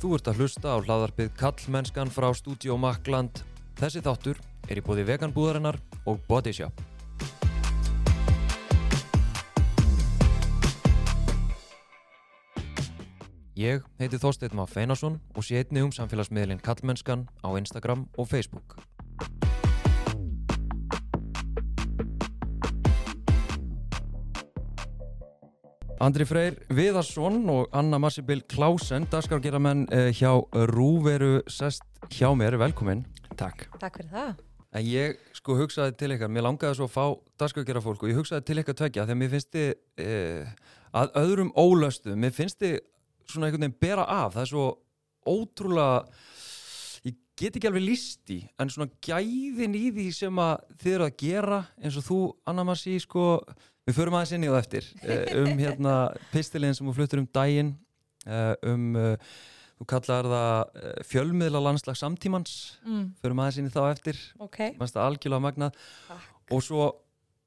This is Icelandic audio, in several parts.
Þú ert að hlusta á hlaðarpið Kallmennskan frá Studio Makland. Þessi þáttur er í bóði veganbúðarinnar og Bodyshop. Ég heiti Þorsteinn Má Feinarsson og sé einni um samfélagsmiðlinn Kallmennskan á Instagram og Facebook. Andri Freyr Viðarsson og Anna Massibil Klausen, dagskargeramenn eh, hjá Rúveru sest hjá mér, velkomin. Takk. Takk fyrir það. En ég sko hugsaði til ykkar, mér langaði svo að fá dagskargera fólk og ég hugsaði til ykkar tvekja þegar mér finnst þið eh, að öðrum ólöstu, mér finnst þið svona einhvern veginn bera af, það er svo ótrúlega, get ekki alveg líst í, en svona gæðin í því sem að þið eru að gera eins og þú, Anna Massi, sko, við förum aðeins inn í það eftir, eh, um hérna pistilinn sem þú fluttur um daginn, eh, um, eh, þú kallar það fjölmiðla landslag samtímans, Mm, förum aðeins inn í þá eftir, ok. mannst það algjörlega magnað Takk. og svo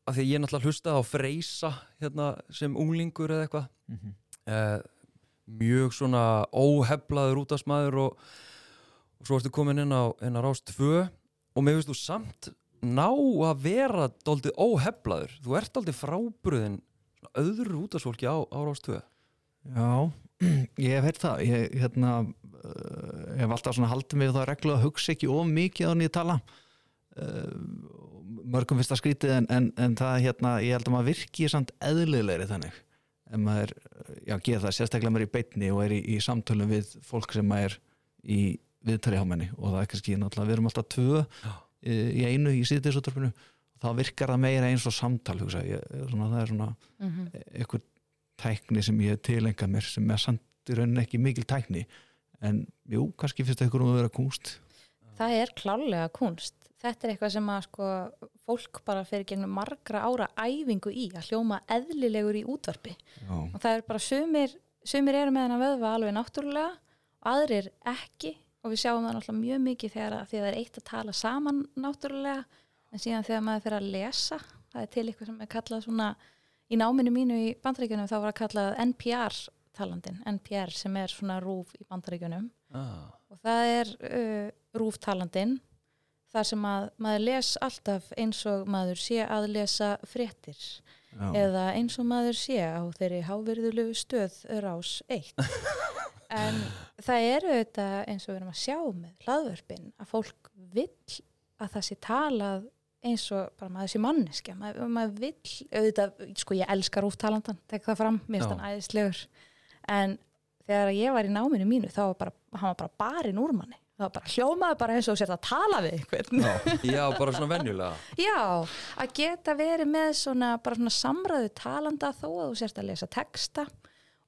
að því að ég náttúrulega hlustaði á Freysa hérna, sem unglingur eða eitthvað Mm -hmm. eh, mjög svona óheflaður útastmaður og, og svo ertu komin inn á, á Rást 2 og mér finnst þú samt ná að vera doldið óheflaður þú ert doldið frábröðin öðru útastfólki á, á Rást 2 Já, ég hef heyrt það. Ég hérna, uh, hef alltaf haldið mig það reglu að hugsa ekki of mikið á nýja tala. Uh, mörgum það skrítið en, en, en það hérna, ég held að maður virki samt eðlilegri þannig. En maður, uh, já, geða það sérstaklega maður í beitni og er í, í samtölum við fólk sem maður er í viðtari á menni og það er kannski náttúrulega, við erum alltaf tvö Já. í, einu í síðdeisúttarpinu þá virkar það meira eins og samtal hugsa ég, svona, það er svona Mm einhver tækni sem ég hef tilengað mér sem er samt í rauninni ekki mikil tækni en jú, kannski finnst það ykkur um að vera kunst Það er klálega kunst. Þetta er eitthvað sem að sko, fólk bara fyrir gegnum margra ára æfingu í að hljóma eðlilegur í útvarpi. Já, Og það er bara sumir, sumir eru með hennar vöðva alveg náttúrulega og aðrir ekki og við sjáum það náttúrulega mjög mikið þegar að, það er eitt að tala saman náttúrulega en síðan þegar maður fyrir að lesa það er til eitthvað sem er kallað svona í náminu mínu í bandaríkjunum þá var að kallað NPR talandin NPR sem er svona rúf í bandaríkjunum ah. og það er uh, rúf talandin þar sem að maður les alltaf eins og maður sé að lesa fréttir já, eða eins og maður sé á þeirri hávirðulegu stöð rás 1 en það eru þetta eins og við erum að sjá með hlaðvörpin að fólk vill að það sé talað eins og bara maður sé manneskja. Maður, maður vill, auðvitað, sko ég elskar úftalandan, tek það fram, mér finnst hann æðislegur. En þegar ég var í náminu mínu þá var bara, hann var bara barinn úr manni það bara hljómaði bara eins og sér að tala við einhvern. Já, bara svona venjulega. Já, að geta verið með svona, bara svona samræðu talanda þó að þú sérst að lesa texta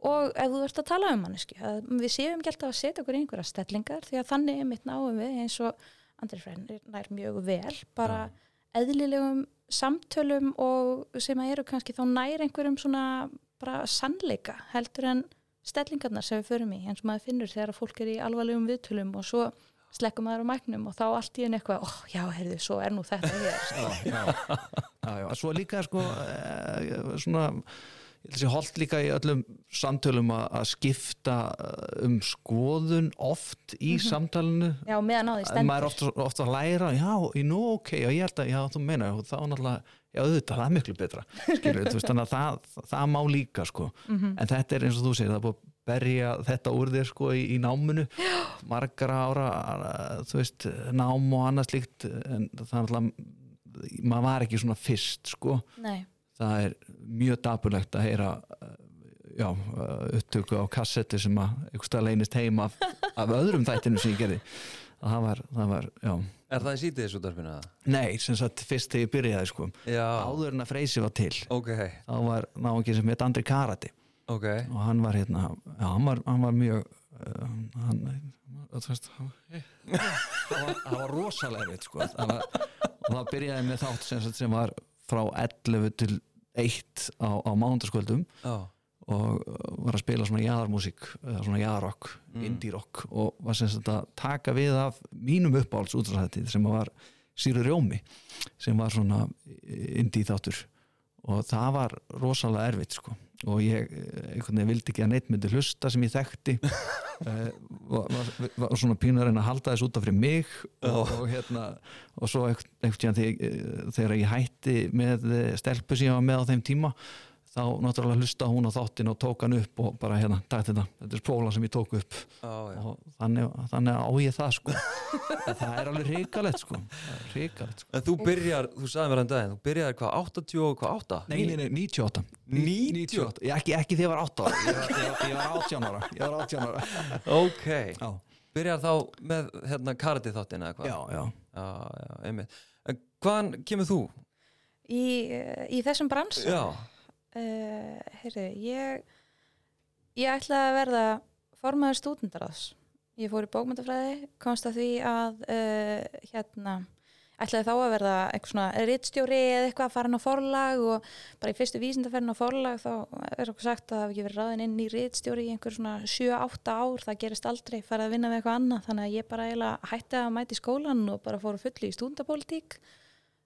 og ef þú ert að tala um manneski við séum ekki alltaf að setja okkur í einhverja stellingar því að þannig er mitt náum við eins og Andri Freyr nær mjög vel bara eðlilegum samtölum og sem að eru kannski þá nær einhverjum svona bara sannleika heldur en stellingarnar sem við förum í eins og maður finnur þegar fólk er í alvarlegum viðtölum og svo slekkum maður á mæknum og þá allt í henni eitthvað, ó já, heyrðu, svo er nú þetta hér já, já, já, já. Svo líka sko eh, svona ég held líka í öllum samtölum að, að skipta eh, um skoðun oft í samtalinu. Já, meðan á því en stendur. maður er ofta, ofta að læra já, nú ok, já, ég held að, já, þú meina þá náttúrulega, já, auðvitað, það er miklu betra skilur, þú veist, þannig að það, það, má líka sko, Mhm. en þetta er eins og þú segir það er búið að berja þetta úr þér sko í, í náminu, margra ára þú veist, nám og annað slíkt, en það er náttúrulega maður var ekki svona fyrst sko, Nei, það er mjög dapurlegt að heyra uh, já, uh, upptöku á kassetti sem að stað leynist heim af, af öðrum þættinu sem ég gerði. Að það var, það var, já. Er það í sítið þessu darfinu? Nei, sem sagt fyrst þegar ég byrjaði sko. Já, áður en að Freysi var til ok, þá var náðan sem heit Andri Karati ok. Og hann var hérna, já, hann var, hann var mjög uh, hann, hann, var, hann var rosalega veit sko. Það og það byrjaði með þátt sem, sem var frá 11 til 1 á, á mándaskvöldum já, og uh, var að spila svona jaðarmúsík eða svona jaðarrock, Mm. indie rock og var sem sagt að taka við af mínum uppáhalds útráðhættið sem var Sýru Rjómi sem var svona indie þáttur. Og það var rosalega erfitt sko og ég eh, einhvern veginn vildi ekki að neitt myndi hlusta sem ég þekkti. Uh, var, var, var svona pínur að reyna að halda þess út af fyrir mig. Og, og hérna og svo einhvern einhvern tíðan þegar, ég hætti með eh, stelpu sem ég var með á þeim tíma þá náttúrulega hlusta hún á þáttin og tók hann upp og bara hérna, takk þetta, þetta er spóla sem ég tók upp. Já, já. og þannig, þannig á ég það sko. En það er alveg ríkalegt sko. Það ríkalegt sko. En þú byrjar, þú sagði mér hann daginn, þú byrjar hvað 80 og hvað 8? Nei, nei, nei, 98 98? Ég, ekki, ekki því ég var 8 ára Ég var, ég var, ég var 18 ára. Ég var 18 ára. Ok, Já, byrjar þá með hérna karate þáttin eða hvað? já, já. Já, já, einmitt. En hvaðan kemur þú? í, í þessum brans Já, uh, heyrðu, ég ég ætlaði að verða formaður stúdendaráðs ég fór í bókmyndafræði, komst að því að uh, hérna ætlaði þá að verða eitthvað svona rittstjóri eða eitthvað að fara inn á forlag og bara í fyrstu vísindaferðin á forlag þá er okkur sagt að það hafi ekki verið ráðin inn í rittstjóri í einhver svona 7-8 ár það gerist aldrei, farið að vinna við eitthvað annað. Þannig að ég bara eiginlega hætti að mæti skólan og bara fór að fulli í stúndapólitík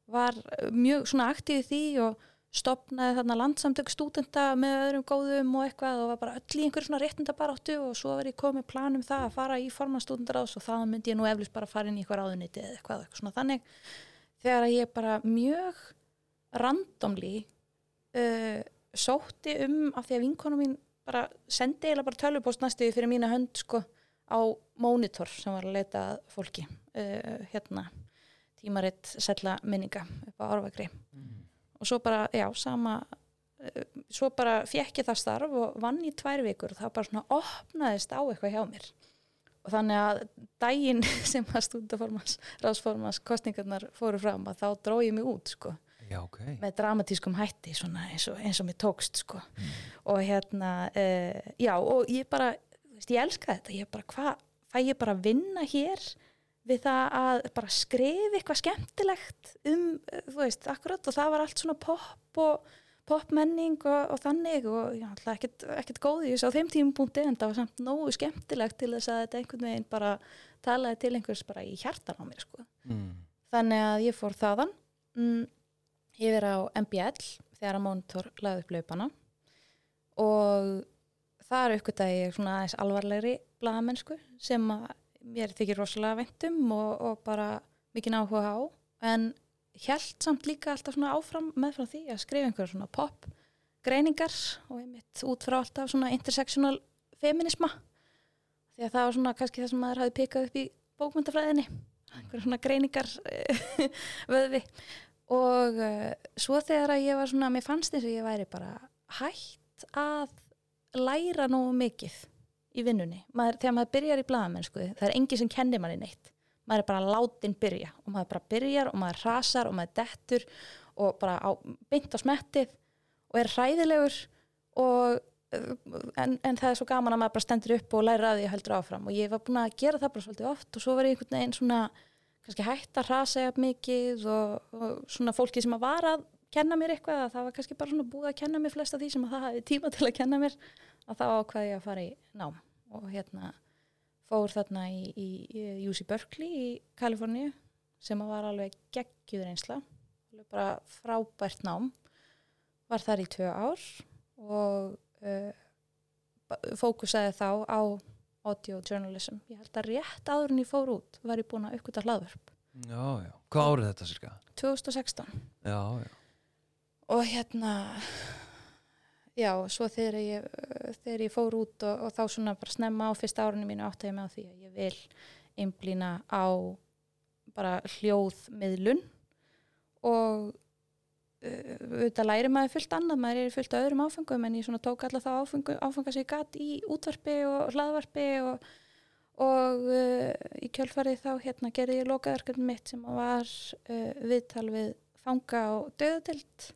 var mjög svona aktíð í því og stopnaði þarna landsamtök stúdenta með öðrum góðum og eitthvað og var bara öll í einhver svona réttinda baráttu og svo var ég komið planum það að fara í forman stúdendaráðs og það myndi ég nú eflust bara fara inn í eitthvað ráðuniti eða eitthvað, eitthvað svona þannig. Þegar að ég bara mjög randomli uh, sótti um af því að vinkonu mín bara sendi eiginlega bara tölvupost næstu fyrir mína hönd sko á monitor sem var að leita að fólki uh, hérna tímaritt sella minninga upp á Árvagri og svo bara, já, sama eh, svo bara fekk ég það starf og vann í tvær vikur og það bara svona opnaðist á eitthvað hjá mér. Og þannig að daginn sem að stúdaformans, ráðsformans kostningarnar fóru fram að þá dró ég mig út sko, já, ok. Með dramatískum hætti svona eins og, eins og mér tókst sko. Og hérna, uh, já og ég bara, þú veist, ég elska þetta. Ég bara, hvað, fæ ég bara vinna hér við það að bara skrifa eitthvað skemmtilegt um, eh, þú veist, akkurat og það var allt svona pop og popmenning og, og þannig og já, alltaf ekkert, ekkert góð í þessu á þeim tímupunkti en það var samt nógu skemmtilegt til þess að þetta einhvern veginn bara talaði til einhvers bara í hjartan á mér sko. mm. þannig að ég fór þaðan mm, yfir á MBL þegar að Monitor laði upp laupana og þar uppgötaði ég svona aðeins alvarlegri blaðamennsku sem að mér þykir rosalega veintum og, og bara mikið áhuga á. En held samt líka alltaf svona áfram með frá því að skrifa einhverja svona pop greiningar og einmitt út frá alltaf svona intersectional feminisma því að það var svona kannski það sem maður hafi pikað upp í bókmyndafræðinni einhverja svona greiningar vöðvi. Og uh, svo þegar að ég var svona, mér fannst eins og ég væri bara hætt að læra nógu mikið í vinnunni. Maður, þegar maður byrjar í blaðamennsku, það er engi sem kennir manni neitt. Maður er bara látin byrja og maður bara byrjar og maður rasar og maður dettur og bara á, beint á smettið og er hræðilegur og, en, en það er svo gaman að maður bara stendur upp og læra að því og heldur áfram og ég var búin að gera það bara svolítið oft og svo var ég einhvern veginn svona kannski hægt að rasa jafn mikið og, og svona fólki sem að var að kenna mér eitthvað að það var kannski bara svona búið að kenna mér flesta því sem að það hafi tíma til að kenna mér að þá ákvaði ég að fara í nám. Og hérna fór þarna í, í, í UC Berkeley í Kaliforníu sem að var alveg geggjuður einsla bara frábært nám. Var þar í tvö ár og uh, fókusaði þá á audio journalism. Ég held að rétt áður en ég fór út var ég búin að uppgöta hlaðvörp. Já, já, hvað árið þetta cirka? 2016 Já, já og hérna já, svo þegar ég, þegar ég fór út og, og þá svona bara snemma á fyrsta árunni mínu áttæði með á því að ég vil einblýna á bara hljóðmiðlun og uh, auðvitað læri maður fullt annað, maður er fullt öðrum áfengum en ég svona tók alla þá áfengu, áfenga sem ég gatt í útvarpi og hlaðvarpi og, og uh, í kjölfarið þá hérna gerði ég lokaðarkefni mitt sem var uh, viðtal við fanga og döðatild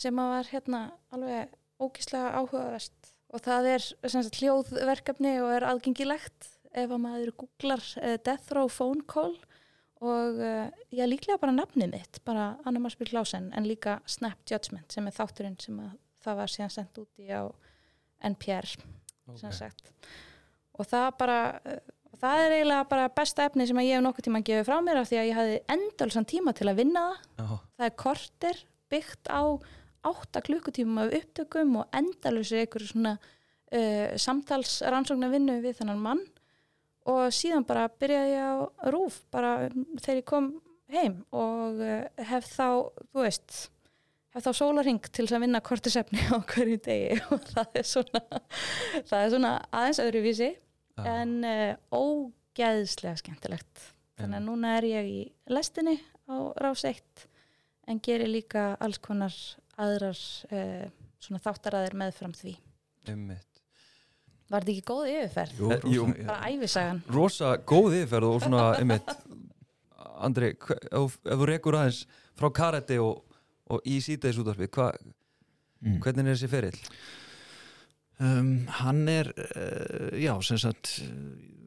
sem að var hérna alveg ógíslega áhugavert. Og það er sagt hljóðverkefni og er aðgengilegt ef að maður googlar uh, Death Row Phone Call. Og uh, ég líklega bara nafnið mitt, bara Anna Marsbjörn Klausen en líka Snap Judgment sem er þátturinn sem að það var síðan sendt út í á NPR sagt. Og það bara uh, það er eiginlega bara besta efni sem ég hef nokkuð tíma gefa frá mér af því að ég hafði endalsan tíma til að vinna það. Já, það er korter byggt á átta klukkutíma af upptökum og endalösi einhverju svona uh, samtalsrannsóknar vinnu við þennan mann. Og síðan bara byrjaði ég á rúf bara um, þegar ég kom heim og uh, hef þá, þú veist hef þá sólaring til þess að vinna kortisefni á hverju degi. Og það er svona það er svona aðeins öðruvísi Já. en uh, ógeðslega skemmtilegt. Þannig að núna er ég í lestinni á rás 1 en gerir líka alls konar aðrar uh, svona þáttaræðir meðfram því Einmitt. var þetta ekki góð yfirferð? Jú, Eh, jú. rosa, bara æfisagan rosa góð yfirferð og svona einmitt Andri, ef, þú rekur aðeins frá karate og, og í sítaðis útvarfi hva, Mm. hvernig er þessi ferill? Um, hann er uh, já, sem sagt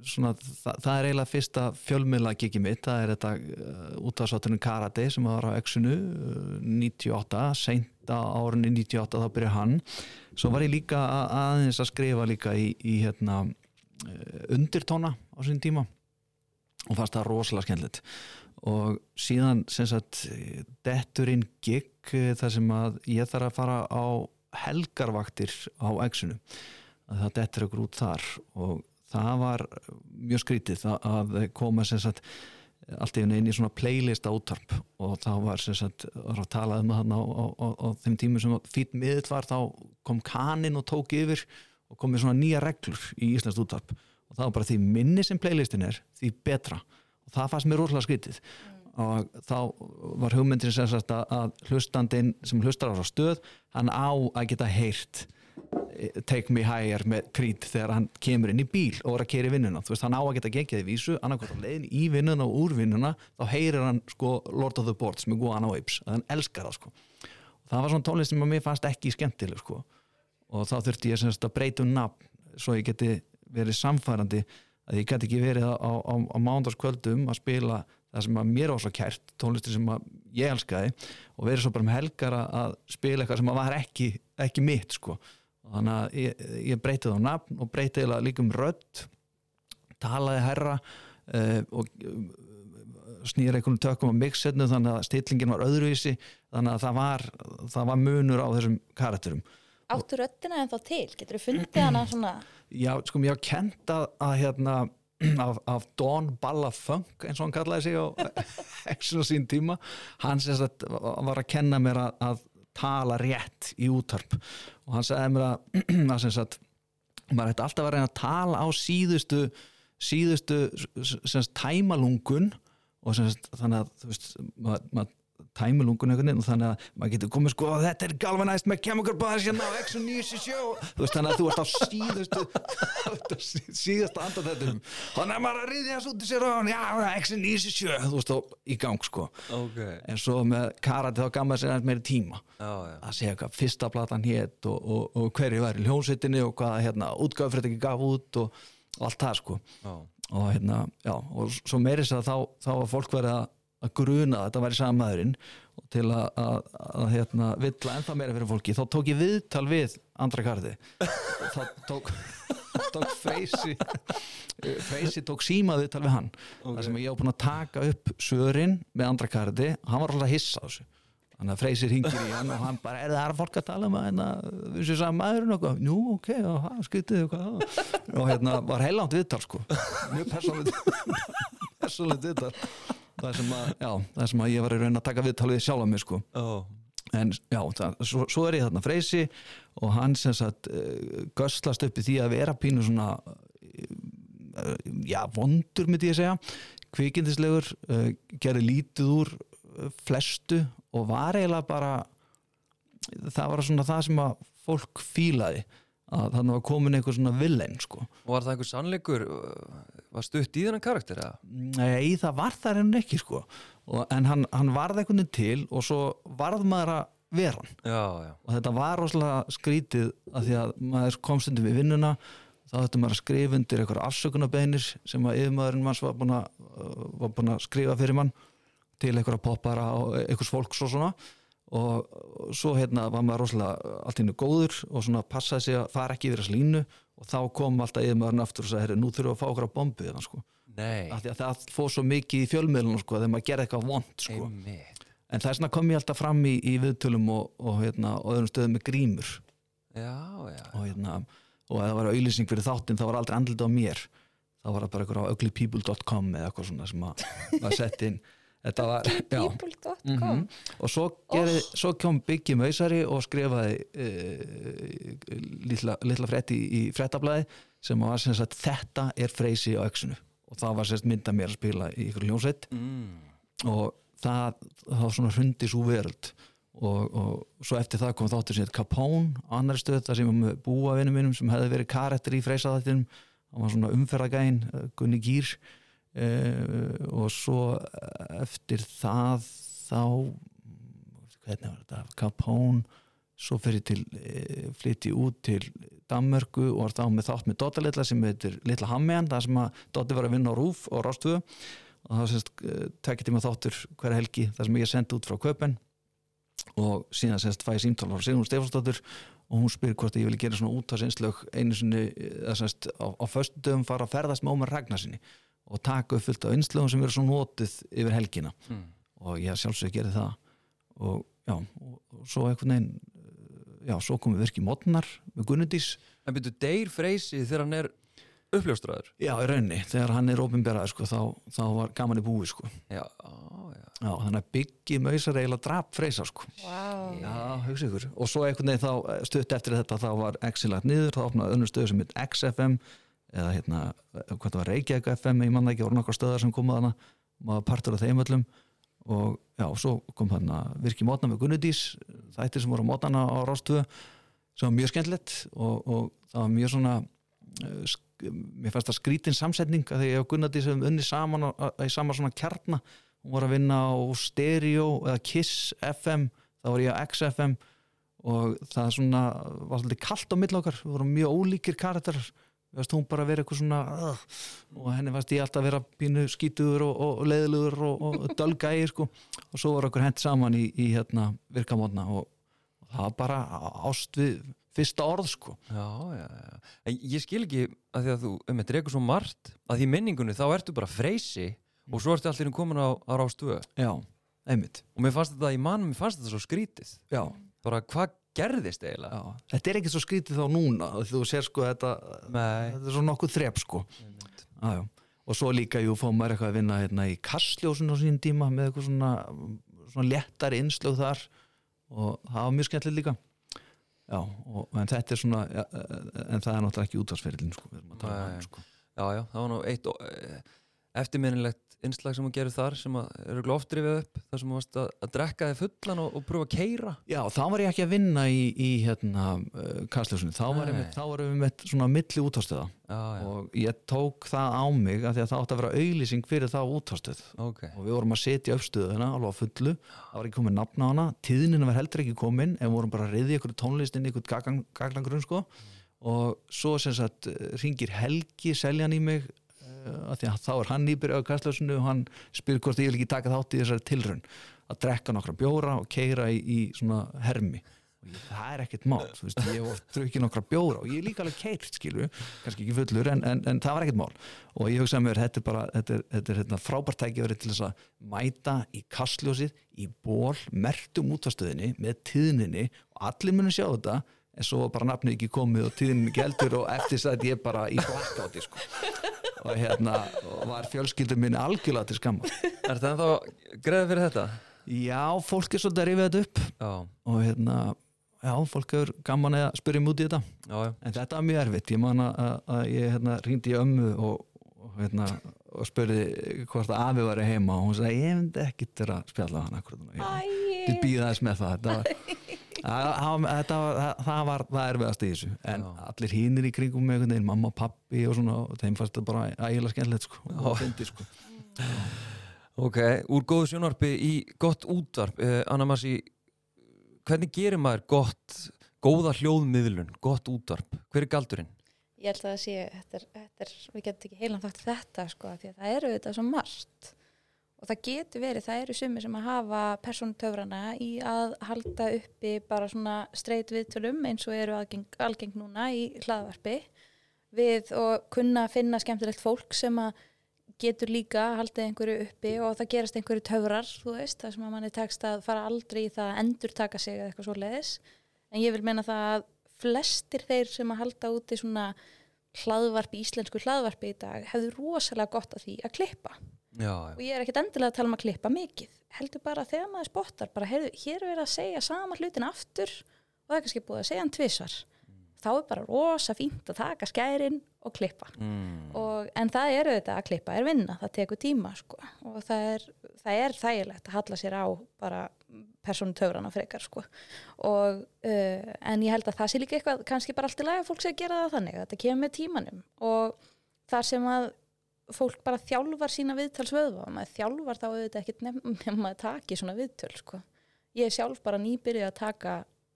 svona, það, það er eiginlega fyrsta fjölmiðla gigi mitt, það er þetta uh, útvarsátturinn Karate sem var á Exunu uh, 98, seinta árunni 98 þá byrjar hann. Svo var ég líka að, aðeins að skrifa líka í, í hérna uh, undirtóna á sín tíma og fannst það rosalega skemmtilegt. Og síðan sem sagt detturinn gig uh, þar sem að ég þarf að fara á helgarvaktir á Exunu að það dettur ykkur út þar og það var mjög skrítið að koma sem sagt allt í einu inn í svona playlist útvarp og þá var sem sagt var að tala um það á, þeim tímum sem fýtt miðl var þá kom kanin og tók yfir og komið svona nýja reglur í Íslands útvarp. Og það var bara því minni sem playlistin er því betra. Og það fannst mér rosalega skrítið. Og þá var hugmyndin sem sagt að, hlustandinn sem hlustar á stöð hann á að geta heyrt Take Me Higher með krít þegar hann kemur inn í bíl og er að kera í vinnuna. Þú veist, hann á að geta í vísu annarkvæmt á leiðin í vinnuna og úr vinnuna þá heyrir hann sko Lord of the Boards með góðan á Apes, að hann elskar það sko. Og það var svona tónlist sem að mér fannst ekki skemmtileg sko. Og þá þurfti ég sem sagt að breyta um nafn svo ég geti verið samfærandi að ég geti ekki verið á, á, á mándarskvöldum að spila það sem að mér var svo kært, tónlistir sem að ég elskaði og verið svo bara með helgar að- spila eitthvað sem að var ekki, ekki mitt sko þannig að ég, ég breytið á nafn og breytið líka um rödd talaði herra uh, og uh, snýra einhvern tökum á mixetnu þannig að stillingin var öðruvísi þannig að það var, það var munur á þessum karakterum. Áttu röddina en þá til? Getur þú fundið hana svona? Já, sko, mér var kent að, að hérna, af, af Don Balla Funk eins og hann kallaði sig á Exxon á sín tíma. Hann sem sagt var að kenna mér að, að tala rétt í útvarp. Og hann sagði mér að, að sagt maður ætti alltaf að reyna að tala á síðustu síðustu sagt tæmalungun. Og sagt þannig að veist maður, maður tæmilungun einhvern veginn og þannig að maður getur komið sko þetta er galvanized með chemical bonds hérna á Exxon 97 þú veist þannig að þú ert á síðustu þú ert á sí- síðasta andan þetta þannig að maður er að riðja þessu út í sér og já, Exxon 97 þú veist þá í gang sko. Ok, en svo með karate þá gaf maður sér aðeins meiri tíma. Já, já. Að segja hvað fyrsta platan hétt og, og, og hverju var í hljónsettinni og hvað hérna útgáfrið ekki gaf út og, og allt það sko. Já, og hérna, já, og svo meiri þess að þá, þá að, gruna að þetta væri samaðurinn til að, að, að hérna, villa ennþá meira fyrir fólki, þá tók ég viðtal við andra karði þá tók, tók Freysi Freysi tók síma viðtal við hann Ok. þar sem ég á búin að taka upp svörin með andra karði, hann var alltaf hissa á þessu. Þannig að Freysi ringir í hann og hann bara, er það fólk að tala um að hérna, þessu samaðurinn og nú, ok, skytið og hérna var heilangt viðtal sko. Mjög persónlegt viðtal það sem að, já, það sem að ég var í raun að taka viðtal við sjálf mig sko. Já, en já, það, svo, svo er ég þarna freysi og hann sem sagt uh, göslast upp í því að vera pínu svona uh, já, vondur myndi ég segja kvikindislegur, uh, gerði lítið úr flestu og var eiginlega bara það var svona það sem að fólk fílaði að þannig var komin einhver svona villen sko. Og var það einhver sannleikur var stutt í þennan karakter eða? Nei, það var það enn ekki sko. Og, en hann, hann varð einhvern veginn til og svo varð maður að vera hann. Já, já, og þetta var rosalega skrítið að því að maður kom stundum við vinnuna þá þurfti maður að skrifa undir eitthvað afsökunarbeinir sem að yfirmaðurinn manns var búin að, uh, var búin að skrifa fyrir mann til eitthvað poppara og einhvers fólks og svona og svo hérna var maður rosalega allt innu góður og svona passaði sig að fara ekki yfir þess línu. Og þá kom alltaf yfirmaðurinn aftur og sagði, herri, nú þurfum við að fá okkur að bombu hérna sko. Að það fór svo mikið í fjölmiðlunum sko þegar maður gerði eitthvað vond sko. Einmitt. En það er svona kom ég alltaf fram í, í viðtölum og, og, hérna, og öðrum stöðum með grímur. Já, já. og, hérna, og ef það var auðlýsing fyrir þáttinn þá var aldrei andlita á mér. Þá var það bara eitthvað á uglypeople.com eða eitthvað svona sem að var sett inn þetta var, people.com Mhm. og svo, gerði, svo kom Biggi Mausari og skrifaði uh, litla, litla frétt í, í fréttablaði sem var sem sagt þetta er freysi á öxinu og það var sérst mynda mér að spila í ykkur hljónsveit Mm. og það, það var svona hrundi svo veröld. Og, og svo eftir það kom þáttur sem heit Capone á annari stöð þar sem var með búa vinnum minnum sem hefði verið karættir í freysaðættinum hann var svona umferðagæn, eh, Gunni Gýr og svo eftir það þá hvernig var þetta, Capone svo fyrir til uh, flytti út til Danmörku og var þá með þátt með Dotta Litla sem heitir Litla Hammean það sem að Dotti var að vinna á Rúf og Rástvö og það semst tekja tíma þáttur hverja helgi þar sem ég sendi út frá Köpen og síðan semst fæði símtál frá Sigrun Stefánsdóttur og hún spyr hvort ég vilja gera svona útvarsinslög einu sinni, eða semst á, á föstu dögum fara að ferðast með Ómar Ragnarsinni og taka upp fullt af innslögum sem eru svo notið yfir helgina Mm. og ég sjálfsög gerði það og já, og, og svo einhvern veginn uh, já, svo komum við virki mótnar með Gunnudís En byrju, deyr Freysi þegar hann er uppljóstraður? já, í raunni, þegar hann er opinberaður sko, þá, þá var gaman í búi sko. Já, já. já, þannig að byggi mausar eiginlega drap freysa sko. wow. já, hugsa ykkur og svo einhvern veginn þá eh, stutt eftir þetta þá var X-lagt niður, þá opnaði önnur stöð sem heit XFM eða hérna, hvað það var Reykjavík FM ég manna ekki, voru nokkar stöðar sem komu þarna maður partur af þeim öllum. Og já, svo kom þarna virki mótna með Gunnudís, þættir sem voru mótana á Rástöðu sem var mjög skemmtilegt og, og það var mjög svona eh, mér fannst það skrítin samsetning að því ég og Gunnudís hefum unni saman í sama svona kjarna. Hún var að vinna á Stereo eða Kiss FM, þá var ég á XFM og það svona var svolítið kalt á milli okkar. Við vorum mjög ólíkir karakterar varst hún bara vera eitthvað svona uh, og henni varst ég alltaf að vera pínu skítuður og, og, leiðilegur og, og dölgægir sko. og svo var okkur hent saman í, í hérna, virkamótna og, og það var bara ást við fyrsta orð sko. Já, já, já. Ég skil ekki að því að þú, um þetta reykur svo margt að því minningunni þá ertu bara Freysi og svo ertu allir komin á, á Rástöðu já, einmitt og mér fannst þetta, í mann, mér fannst þetta svo skrítið já, bara hvað gerðist eiginlega. Já. þetta er ekki svo skrítið þá núna þú sér sko þetta Nei, þetta er svo nokkuð þrep sko. Já. og svo líka jú fóðum maður eitthvað að vinna hérna, í kastljósun á sínum tíma með eitthvað svona, svona léttari innslög þar. Og það var mjög skemmtilegt líka. Já, og, en þetta er svona ja, en það er náttúrulega ekki útvarsferðin sko, um sko. já, já, það var nú eitt eftirminnilegt innslag sem hún gerir þar sem að eru oft drifið upp þar sem hún varst að, að drekka þig fullan og, og pröfa að keira já, þá var ég ekki að vinna í, í hérna, uh, kastljósunni þá var, Nei. ég, þá var við með svona milli já, og ég tók það á mig af því að það átti að vera auðlýsing fyrir þá útvarstöð ok. Og við vorum að setja upp stöðuna alveg á fullu, það var ekki komin nafn á hana. Tíðnina var heldur ekki komin en við vorum bara að reyði ykkur tónlist inn í ykkur gaglangrunn sko. Og svo sem sagt ringir Helgi seljan í mig að að þá er hann á kastlösinu og hann spyr hvort ég vil ekki taka þátt í þessari tilraun. Að drekka nokkra bjóra og keira í, í svona hermi. Og ég, það er ekkert mál, þú veist, ég var drukkið nokkra bjóra og ég er líka alveg keirt, skilur kannski ekki fullur, en, en, en það var ekkert mál. Og ég hugsaði mér, þetta er bara þetta er, þetta er hérna, frábært tækifæri til þess að mæta í kastljósið, í ból mertum útvastöðinni, með tíðninni og allir munu sjá þetta en svo var bara nafnið ekki komið og tíðnin ekki eldur og eftir sætt ég bara í blackouti sko. Og hérna og var fjölskyldur minni algjörlega til skamma Er það ennþá greið fyrir þetta? já, fólk er svolítið að rifja þetta upp. Já, og hérna, já, fólk hefur gaman að spyrja út í þetta. Já, já. En þetta var mjög erfitt, ég man að, að ég hérna, ringdi í ömmu og, og, hérna, og spurði hvort að afi var heima og hún sagði, ég myndi ekki til að spjalla hann akkurat núna. ég býða þess með það. Þetta var, það, það var það erfiðast í þessu. En Já. allir hínir í kringum með einhvern veginn, mamma og pappi og svona og þeim fannst þetta bara ægilega skemmtilegt sko, og fyndi sko. Ok, úr góðu sjónvarpi í gott útvarp eh, Anna Massi, hvernig gerir maður gott, góða hljóðmiðlun gott útvarp, hver er galdurinn? ég held að það sé, þetta er, þetta er, við getum ekki heilan þátt þetta sko, af því að það eru þetta svo margt og það getur verið, það eru sumir sem að hafa persónutöfrana í að halda uppi bara svona streit viðtölum eins og eru algeng, algeng núna í hlaðvarpi við og kunna finna skemmtilegt fólk sem að getur líka haldið einhverju uppi og það gerast einhverju töfrar, þú veist, það sem að manni tekst að fara aldrei í það að endur taka sig eða eitthvað svo leiðis. En ég vil meina það að flestir þeir sem að halda úti svona hlaðvarpi, íslensku hlaðvarpi í dag hefðu rosalega gott að því að klippa. Já. Og ég er ekkert endilega að tala um að klippa mikið. Heldur bara þegar maður spottar, bara heyrðu, hér er að segja sama hlutin aftur og það er kannski búið að segja hann tvisvar. Þá er bara rosa fínt að taka skærin og klippa Mm. og, en það er auðvitað að klippa er vinna, það tekur tíma sko. og það er, það er þægilegt að halla sér á bara persónu töfrana frekar sko. og, uh, en ég held að það sé líka eitthvað kannski bara allt í lagi að fólk sé að gera það þannig að þetta kemur með tímanum og þar sem að fólk bara þjálfar sína viðtalsvöðva og maður þjálfar þá auðvitað ekkit nefn nefn að taki svona viðtöl sko. ég er sjálf bara nýbyrjuð að taka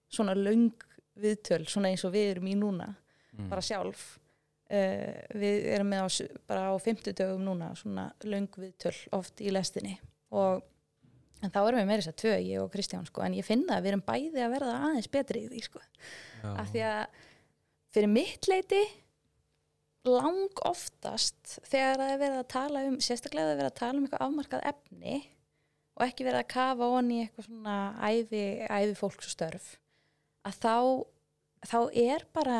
svona löng viðtöl svona eins og við erum í núna Mm. bara sjálf uh, við erum með á, bara á 50 dögum núna svona löng viðtöl oft í lestinni og en þá erum við meira þess að tvö, ég og Kristján sko, en ég finna að við erum bæði að verða aðeins betri í því sko, af því að fyrir mitt leiti lang oftast þegar það er verið að tala um sérstaklega það er verið að tala um eitthvað afmarkað efni og ekki verið að kafa onni eitthvað svona æfi, æfi fólks og störf að þá, þá er bara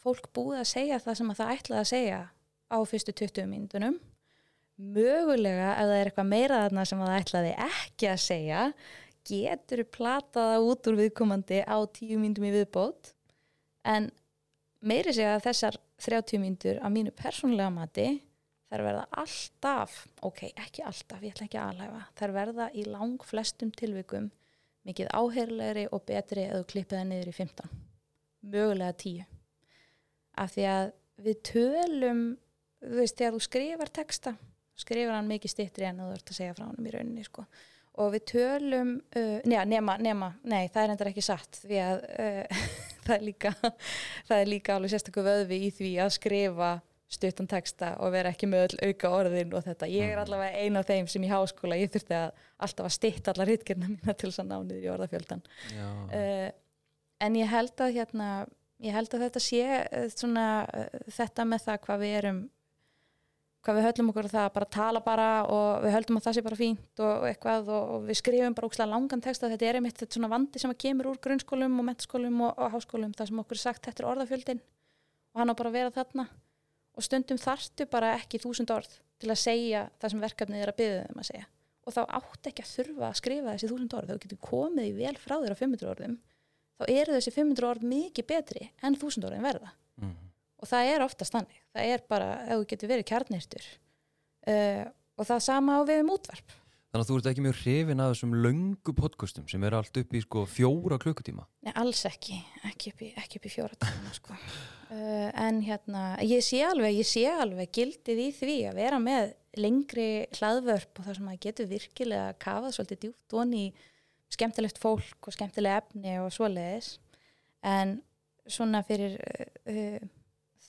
fólk búið að segja það sem að það ætlaði að segja á fyrstu 20 mínútunum. Mögulega ef það er eitthvað meira þarna sem að það ætlaði ekki að segja getur plataða út úr viðkomandi á 10 mínútum í viðbót. En meiri segja að þessar 30 mínútur að mínu persónulega mati þær verða alltaf, ok, ekki alltaf, ég ætla ekki að aðlæfa, þær verða í lang flestum tilvikum mikið áheyrlegri og betri eða klippið það niður í 15, mögulega 10 af því að við tölum þú veist, þegar þú skrifar texta skrifar hann mikið stittri en þú ert að segja frá hann í rauninni sko. og við tölum uh, njá, nema, nema, nei, það er endur ekki satt því að uh, það er líka það er líka alveg sérstaklega vöðvi í því að skrifa stuttan texta og vera ekki með öll auka orðin og þetta. Ég er allavega eina af þeim sem í háskóla, ég þurfti að alltaf að stitta allar hitgerna mína til þess að ná niður í orðafjöldan. Uh, en ég held að hérna, ég held að þetta sé uh, svona uh, þetta með það hvað við erum hvað við höllum okkur það að bara tala bara og við höldum að það sé bara fínt og, eitthvað og, við skrifum bara ókslega langan texta þetta er einmitt þetta svona vandi sem að kemur úr grunnskólum og mentaskólum og, og háskólum það sem okkur er sagt þetta er orðafjöldin og hann á bara að vera þarna. Og stundum þarftu bara ekki þúsund orð til að segja það sem verkefnið er að byggja um að segja. Og þá átt ekki að þurfa að skrifa þessi þúsund orð, þá getur komið í vel frá þér á 500 orðum, þá eru þessi 500 orð mikið betri en þúsund orðin verða. Mm. Og það er oftast þannig, það er bara ef þú getur verið kjarnirtur uh, og það sama á við um útvarp. Þannig að þú ert ekki mjög hrifin af þessum löngu podcastum sem eru allt upp í sko fjóra klukkutíma. Nei, alls ekki, ekki upp í, ekki upp í fjóra tíma sko. uh, en hérna ég sé alveg, ég sé alveg gildið í því að vera með lengri hlaðvörp og það sem að getur virkilega kafað svolítið djúpt onni í skemmtilegt fólk og skemmtilega efni og svoleiðis. En svona fyrir uh, uh,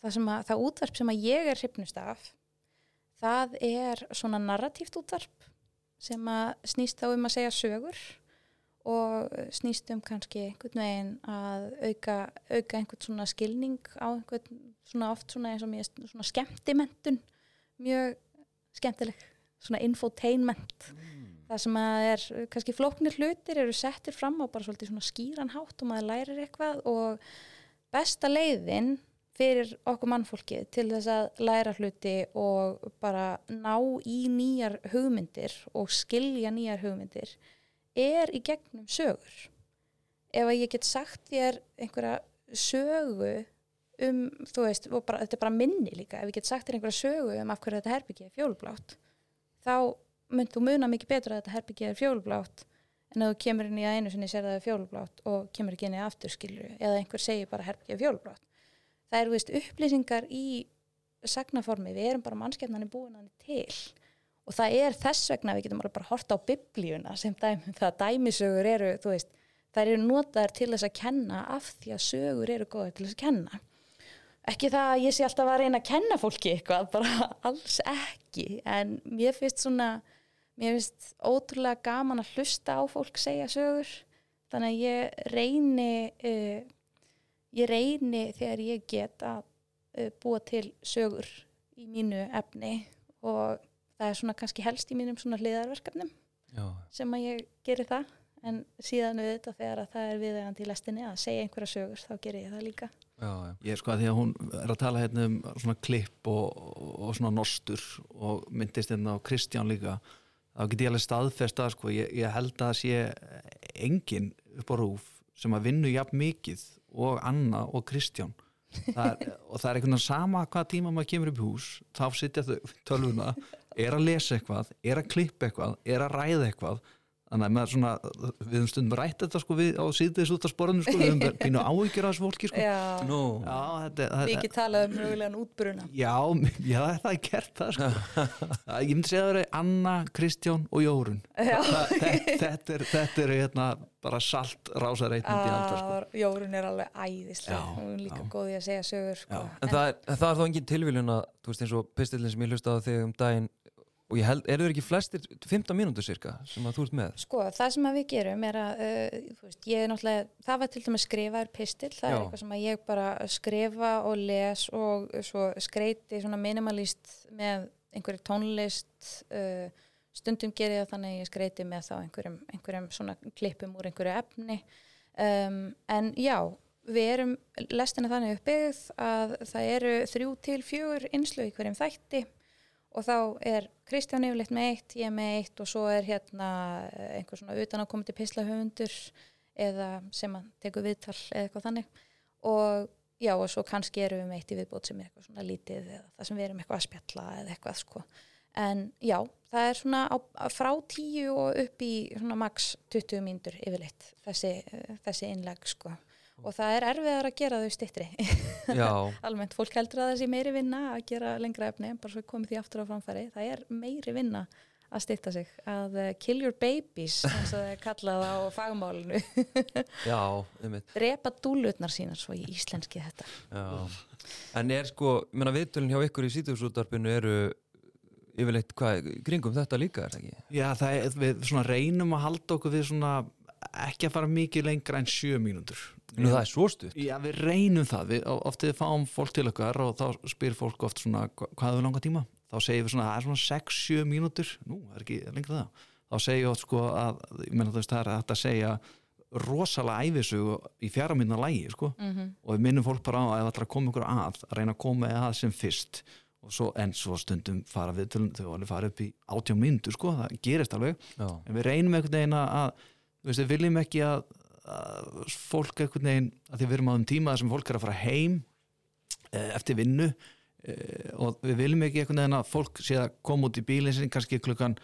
það, sem að, það útvarp sem að ég er hrifnust af það er svona narratíft útvarp sem að snýst þá um að segja sögur og snýst um kannski einhvern veginn að auka, auka einhvern svona skilning á einhvern svona oft svona eins og mér svona skemmtimentun mjög skemmtileg svona infotainment. Það sem að er kannski flóknir hlutir eru settir fram á bara svolítið svona skýran hátt og maður lærir eitthvað og besta leiðin fyrir okkur mannfólkið til þess að læra hluti og bara ná í nýjar hugmyndir og skilja nýjar hugmyndir er í gegnum sögur. Ef að ég get sagt þér einhverja sögu um, þú veist, bara, þetta er bara minni líka, ef ég get sagt þér einhverja sögu um af hverju þetta herbyggi er fjólublátt, þá mynd þú muna mikið betur að þetta herbyggi er fjólublátt en að þú kemur inn í að einu sinni sér það er fjólublátt og kemur ekki inn í afturskilju eða einhver segir bara herbyggi er fjólublátt. Það eru veist upplýsingar í sagnaformi, við erum bara mannskefnani búin hann til. Og það er þess vegna við getum alveg bara horta á biblíuna sem dæmi, það dæmisögur eru, veist, þær eru notaðar til þess að kenna af því að sögur eru góðar til þess að kenna. Ekki það að ég sé alltaf að reyna að kenna fólki eitthvað, bara alls ekki, en mér finnst svona, mér finnst ótrúlega gaman að hlusta á fólk segja sögur, þannig að ég reyni, uh, ég reyni þegar ég get að uh, búa til sögur í mínu efni og það er svona kannski helst í mínum svona hliðarverkefnum já, sem að ég geri það. En síðan auðvitað þegar að það er viðegandi í lestinni að segja einhverja sögur þá gerir ég það líka. Já. Ég er sko að því að hún er að tala hérna um svona klipp og, og svona nostur og myndist hérna á Kristján líka þá get ég alveg staðfest að sko. Ég, ég held að sé engin upp á rúf sem að vinnu jafn mikið og Anna og Kristján. Það er, og það er einhvern veginn sama hvað tíma maður kemur upp í hús þá sitja þau við tölvuna er að lesa eitthvað, er að klippa eitthvað er að ræða eitthvað. Þannig að svona, við höfum stundum rætt þetta sko við á síðdeis út af sporðinu sko við höfum pínu áhyggjur af þessu fólki sko. Já, Nú, Já, þetta, þetta, mikið talað um mögulegan útbruna Já, já, það er gert það sko. Það- Ég myndi segja að það er Anna, Kristján og Jórun. Það- þetta, þetta er, þetta er hérna, bara salt rásareitnandi aldar sko. að Jórun er alveg æðislega Já, hún er líka góð í að segja sögur sko. Já. en það er, en það er þá engin tilviljun að, þú veist eins og pistillin sem ég hlusta á þig um daginn og ég held, eru þeir ekki flestir 15 mínútur cirka sem að þú ert með? Sko, það sem að við gerum er að, uh, veist, ég er náttúrulega, það var til dæmis skrifaður pistil, það Já. er eitthvað sem að ég bara skrifa og les og svo skreiti svona minimalist með einhverju tónlist, uh, stundum ger ég það þannig að ég skreiti með þá einhverjum, einhverjum svona klippum úr einhverju efni, um, en já, við erum lestina þannig uppbyggð að það eru þrjú til fjögur innslög í hverjum þætti og þá er Kristján yfirleitt með eitt, ég með eitt og svo er hérna eh, einhver svona utan að koma til pislahöfundur eða sem að tekur viðtal eða eitthvað þannig. Og já og svo kannski erum við með eitt í viðbót sem er eitthvað svona lítið eða það sem við erum eitthvað að spjalla eða eitthvað sko en já, það er svona á, frá tíu og upp í svona max 20 mínútur yfirleitt þessi, eh, þessi innleg sko. Og það er erfiðar að gera þau stittri almennt, fólk heldur að það sé meiri vinna að gera lengra efni, bara svo komið því aftur á framfæri. Það er meiri vinna að styrta sig, að uh, kill your babies eins og það er kallað á fagmálinu. Drepa dúlutnar sínar svo í íslenski þetta. Já. En er sko, ég meina viðtölun hjá ykkur í sítuðsúttarpinu eru yfirleitt hvað, kringum þetta líka er það ekki? Já, það er, við svona reynum að halda okkur við svona ekki að fara mikið lengra en sjö mínútur. Nú það er svo stutt. Já, við reynum það, við oft við fáum fólk til okkar og þá spyr fólk oft svona hva- hvað er langa tíma? Þá segir við svona, það er svona 6-7 mínútur. Nú, það er ekki lengra það. Þá segir ég oft sko að, ég meina þú veist það er að segja rosalega æfisugu í fjara minna lægi sko. Mm -hmm. og við minnum fólk bara á að ef það ætlar að koma ykkur að að reyna að koma að sem fyrst svo, en svo stundum fara við til þau alveg fara upp í átján myndu sko, það gerist alveg. Já, en við reynum einhvern veginn að, við viljum ekki að, að fólk einhvern veginn, að því við erum á þeim tíma þar sem fólk er að fara heim e, eftir vinnu e, og við viljum ekki einhvern veginn að fólk sé að koma út í bílinn sin kannski klukkan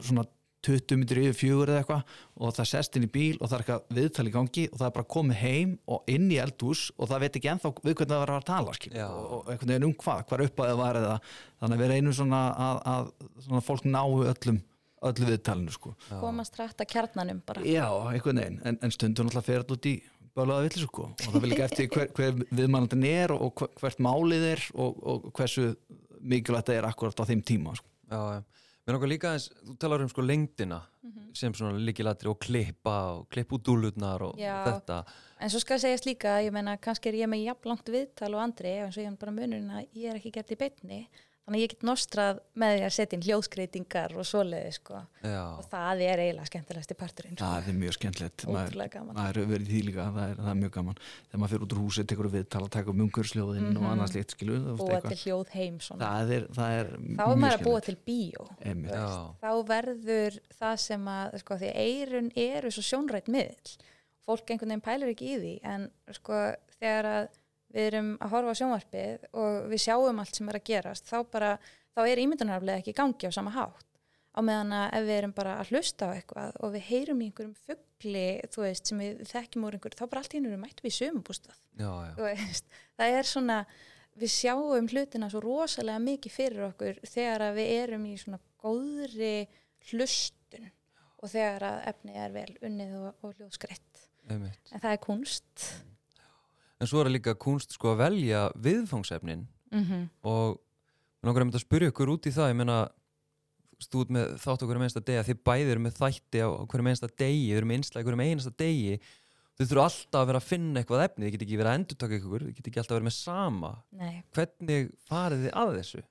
svona 20 minnur yfir fjögur eða eitthvað og það sest inn í bíl og það er eitthvað viðtal í gangi og það er bara komið heim og inn í eldhús og það veit ekki ennþá við hvernig það var að tala og, og einhvern veginn um hvað, hvað upp að það var eða þannig að við reynum svona að, að svona fólk náu öllum öllu viðtalinu sko. Komast rætt að kjarnanum bara. Já, einhvern veginn, en, en stundum náttúrulega fer þetta út í bálaða villis sko. Og það vil ekki eftir hver, hver viðmannandinn er og, og hver- hvert málið er og, og hversu mikilvægt það er akkurat á þeim tíma sko. Já, já. Mér nokkar líka eins, þú talar um sko lengdina sem svona líkilatri og klippa og klipp út dúlutnar og Já. þetta. En svo skal segjast líka, ég meina kannski er ég með jafn langt viðtal og andri eins og ég hef bara munurinn að ég er ekki gert í beinni þannig að ég get nostrað með því að setja inn hljóðskreitingar og svoleiði sko. Já, og það er eiginlega skemmtilegasti parturinn sko. Það er mjög skemmtilegt. Maður, maður er verið í því líka, það er, það er mjög gaman. Þegar maður fyrir út úr húsi, tekur viðtal að taka um umhversljóðin og Mhm. annars líkt skilu búa til hljóð heim það er, það er þá er maður að búa til bíó þá verður það sem að sko, því eirun eru svo sjónrætt miðl fólk einhvern veginn pælir ekki í því en sko þegar að við erum að horfa á sjónvarpið og við sjáum allt sem er að gerast þá bara, þá er ímyndunarflega ekki í gangi á sama hátt. Á meðan að ef við erum bara að hlusta á eitthvað og við heyrum í einhverjum fuggli þú veist, sem við þekkjum úr einhverju þá bara allt í einu mættum við í sömubústað já, já. Þú veist, það er svona við sjáum hlutina svo rosalega mikið fyrir okkur þegar að við erum í svona góðri hlustun og þegar að efni er vel unnið og, og hljóðskreitt. En það er kunst En svo er það líka kunst sko að velja viðfangsefnin mm -hmm. og langar einmitt að spyrja ykkur út í það, ég meina stúð með þátt okkur um einsta degi að þið bæðir eru með þætti á hverjum einsta degi, þið eru með einslega hverjum einasta degi þið þurfa alltaf að vera að finna eitthvað efni þið get ekki verið að endurtaka ykkur, þið get ekki alltaf að vera með sama Nei, hvernig farið þið að þessu?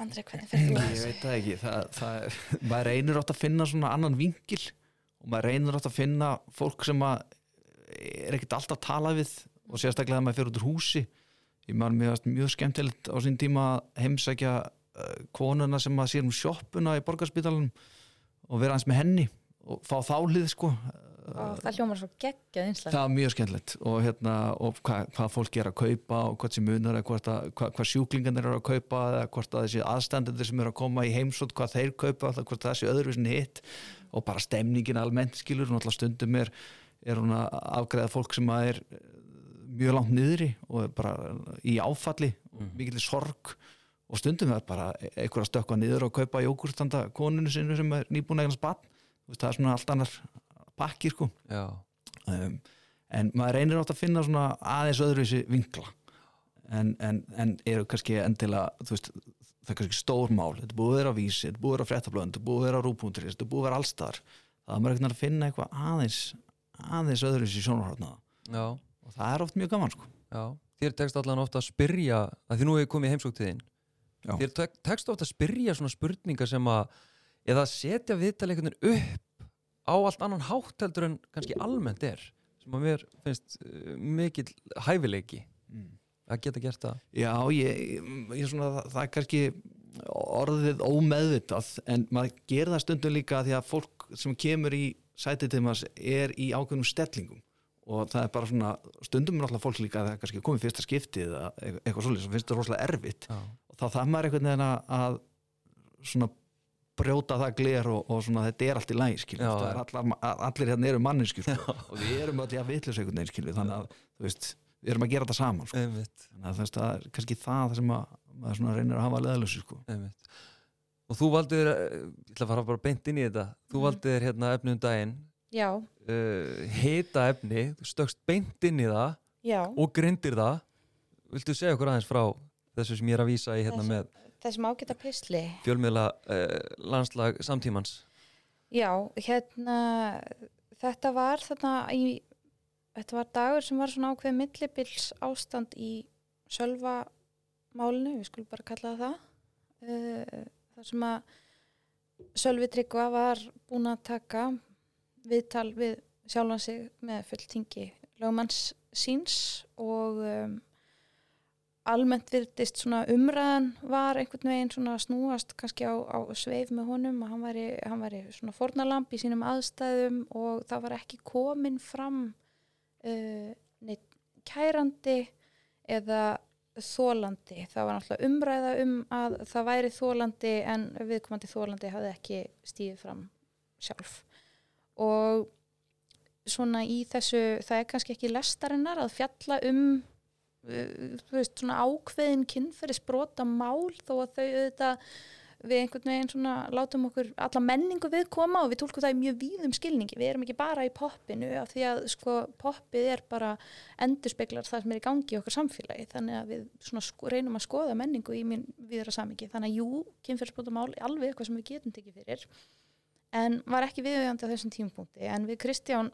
Andri, hvernig fyrir þú að Ég þessu? veit það ekki, það, það er, maður reynir átt að finna svona annan vingil og maður reynir átt að finna fólk sem að er ekkert alltaf að tala við og sérstaklega að maður fyrir út úr húsi. Ég maður mjög, mjög skemmtilegt á sín tíma að heimsækja uh, konuna sem að sér um sjoppuna í borgarspítalunum og vera hans með henni og fá þálið sko. Og það hljómar svo geggjað einslega. það er mjög skemmtilegt og, hérna, og hvað, hvað fólk er að kaupa og hvað sem munar hvað, hvað sjúklingarnir eru að kaupa eða hvort að þessi aðstandendur sem eru að koma í heimsótt hvað þeir kaupa, hvort sé öðruvísin hitt. Og bara stemningin almennt skilur og alltaf stundum er, er hún að afgreða fólk sem að er eh, mjög langt niðri og er bara í áfalli og mikill sorg. Og stundum er bara einhver að stökkva niður og kaupa jógurtanda konunu sinu sem er nýbúin eignast bann það er svona allt annar pakkir sko. Um, en maður reynir átt að finna svona aðeins öðruvísi vinkla. En, en, en eru kannski endilega veist, það er kannski stór mál. Þetta búið að vera á vísi, þetta búið að vera á fréttablönd þetta búið að vera á rúpunturis, þetta búið að vera allstar það er maður veginn að finna eitthvað aðeins aðeins öðruvísi sjónarhóttna já, og það er oft mjög gaman sko. Já. Þér tekst allan ofta að spyrja að því nú hefur komið heimsóktiðin Já. Þér tek- tekst ofta að spyrja svona spurningar sem að eða setja viðtal einhvern veginn upp á allt annan hátt heldur en kannski almennt er sem að mér finnst uh, mikill hæfileiki að geta gert það. Já, ég, ég svona, það, það er kannski orðið ómeðvitað en maður gerir það stundum líka því að fólk sem kemur í sætið til maður er í ákveðnum stellingum. Og það er bara svona, stundum er náttúrulega fólk líka að það er kannski komið fyrsta skiptið eða eitthvað svolítið sem finnst það rosalega erfitt. Já, og þá það maður einhvern veginn að- svona brjóta það gler og, og svona þetta er allt í læg er allar, allir hérna eru manninskjur sko, og við erum að vitlega einhvern veginn þannig að þú veist, við erum að gera þetta saman sko. þannig að það er kannski það sem að maður svona reynir að hafa leðalösu sko. Og þú valdir, ég ætla að fara bara beint inn í þetta Þú Mhm. valdir hérna efni um daginn Já, uh, hita efni, þú stökkst beint inn í það já. og grindir það Viltu segja okkur aðeins frá þessu sem ég er að vísa í hérna Þessu- með Þessum ágæta pisli. fjölmiðla uh, landslag samtímans Já, hérna, þetta var þarna í, þetta var dagur sem var svona ákveð millibils ástand í sölva málinu, við skulum bara kalla það það. Uh, það sem að Sölvi Tryggva var búin að taka viðtal við sjálfan sig með fulltingi lögumanns síns og um, almennt virtist svona umræðan var einhvern veginn svona snúast kannski á, á sveif með honum að hann væri, hann væri svona fornalamp í sínum aðstæðum og það var ekki komin fram uh, neitt kærandi eða þólandi. Það var náttúrulega umræða um að það væri þólandi en viðkomandi þólandi hafði ekki stíðið fram sjálf. Og svona í þessu, það er kannski ekki lestarinnar að fjalla um uh, þú veist, svona ákveðin kynferðisbrota mál þó að þau auðvitað við einhvern veginn svona látum okkur alla menningu við koma og við tólkum það í mjög víðum skilningi, við erum ekki bara í poppinu af því að sko poppið er bara endurspeglar það sem er í gangi í okkar samfélagi, þannig að við svona sko, reynum að skoða menningu í minn viðra samingi, þannig að jú, kynferðisbrota mál er alveg eitthvað sem við getum tekið fyrir en var ekki viðjöndi á þessum tímapunkti. En við Kristján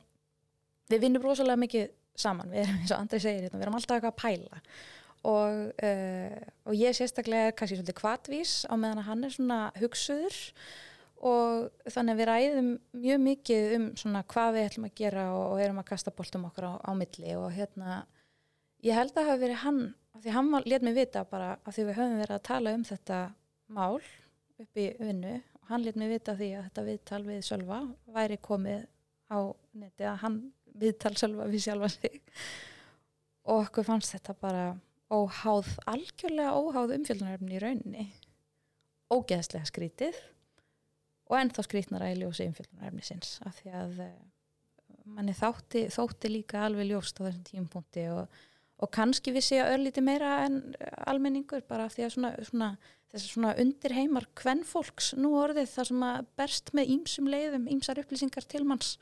við vinnum rosalega mikið saman, við erum eins og Andri segir hérna, við erum alltaf eitthvað að pæla og, uh, og ég sérstaklega er kannski svolítið kvatvís á meðan að hann er svona hugsuður. Og þannig að við ræðum mjög mikið um svona hvað við ætlum að gera og, og erum að kasta boltum okkur á, á milli. Og hérna ég held að það hafi verið hann af því hann let mig vita bara af því við höfum verið að tala um þetta mál upp í vinnu. Og hann let mig vita því að þetta viðtal við Sölva væri komið á neti að hann viðtal Sölva við sjálfa sig. Og okkur fannst þetta bara óháð, algjörlega óháð umfjöldunarefni í rauninni. Ógeðslega skrítið. Og ennþá skrítnara í ljósi umfjöldunarefni sinns af því að eh, manni þátti, þótti líka alveg ljóst á þessum tímpunkti og, og kannski vissi ég örlíti meira en almenningur bara af því að svona, svona þessar svona undirheimar kvennfólks nú orðið þar sem að berst með ímsum leiðum, ímsar upplýsingar til manns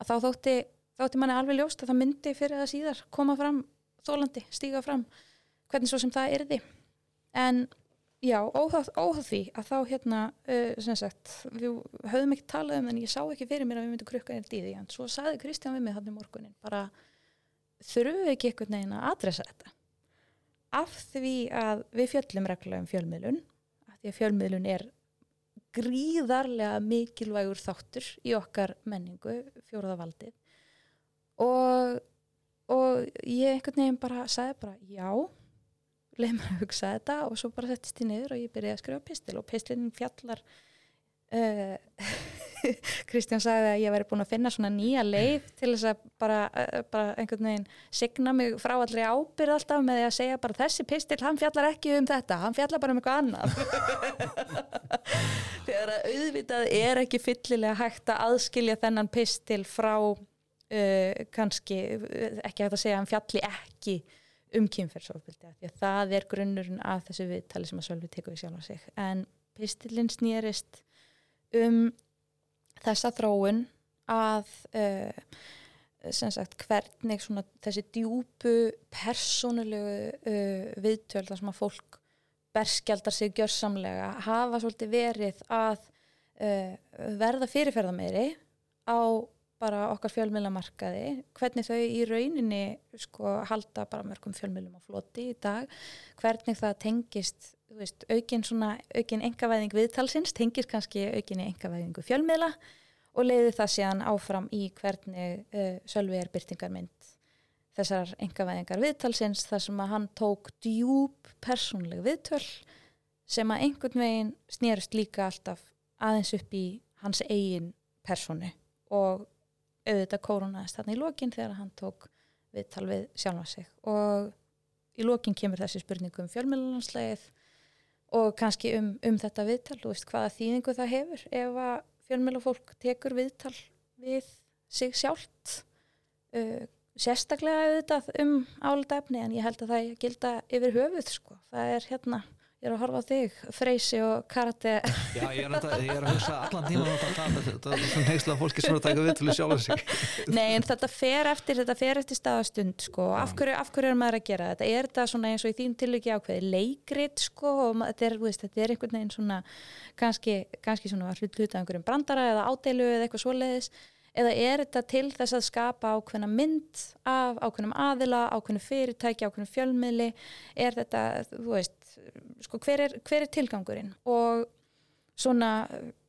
að þá þótti, þótti manni alveg ljóst að það myndi fyrir það síðar koma fram þólandi, stíga fram hvernig svo sem það erði en já, óháð, því að þá hérna, uh, sem sagt við höfum ekki talað um en ég sá ekki fyrir mér að við myndum krukka einn dýði en svo saði Kristján við mig hann í morgunin bara þurfum við ekki einhvern veginn að adressa þetta? Af því að við fjöllum reglulega um fjölmiðlun af því að fjölmiðlun er gríðarlega mikilvægur þáttur í okkar menningu, fjóraðavaldið og, og ég einhvern veginn bara sagði bara já, leið mér að hugsa þetta og svo bara settist ég niður og ég byrjaði að skrifa pistil og pistilin fjallar uh, Kristján sagði að ég væri búin að finna svona nýja leið til þess að bara, uh, bara einhvern veginn signa mig frá allri ábyrð alltaf með því að segja bara þessi pistil, hann fjallar ekki um þetta, hann fjallar bara um eitthvað annað. Þegar að auðvitað er ekki fyllilega hægt að aðskilja þennan pistil frá uh, kannski, ekki að segja að hann fjalli ekki um kynferðsofbildi að það er grunnurinn af þessu viðtali sem að Sölvi tekur við sjálf á sig. En pistilinn snýrist um þessa þróun að uh, sagt hvernig svona þessi djúpu persónulegu uh, viðtöl þar sem að fólk berskjaldar sig gjörsamlega hafa svolítið verið að uh, verða fyrirferðameiri á bara okkar fjölmiðlamarkaði, hvernig þau í rauninni sko halda bara mörgum fjölmiðlum á floti í dag, hvernig það tengist, veist, aukin svona, aukin engavæðing viðtalsins, tengist kannski aukinni engavæðingu fjölmiðla og leiði það síðan áfram í hvernig uh, Sölvi er byrtingarmynd þessar engavæðingar viðtalsins þar sem að hann tók djúb persónleg viðtöl sem að einhvern veginn snýrist líka alltaf aðeins upp í hans eigin persónu og auðvitað kórunaðist þarna í lokin þegar hann tók viðtal við sjálfa sig. Og í lokin kemur þessi spurningu um fjölmjölunanslegið og kannski um, um þetta viðtal, þú veist hvaða þýðingu það hefur ef að fjölmjölufólk tekur viðtal við sig sjálft uh, sérstaklega auðvitað um álita efni en ég held að það gilda yfir höfuð sko, það er hérna ég er að horfa á þig, Freysi og Karate. Já, ég er, nata, ég er að hugsa allan tíma þetta, er svona hengsla fólki sem er að taka við til að sjálfa sig. Nei, en þetta fer eftir þetta fer eftir staðastund, sko. Af hverju, af hverju er maður að gera þetta? Er þetta svona eins og í þín tilviki ákveði leikrit, sko og þetta er, veist, þetta er einhvern veginn svona kannski, kannski svona hlut hlut af einhverjum brandara eða ádeilu eða eitthvað svoleiðis eða er þetta til þess að skapa ákveðna mynd af ákveðnum aðila, ákveðnum fyrirtæki, ákveðnum fjölmiðli? Er þetta, þú veist sko, hver, er, hver er tilgangurinn? Og svona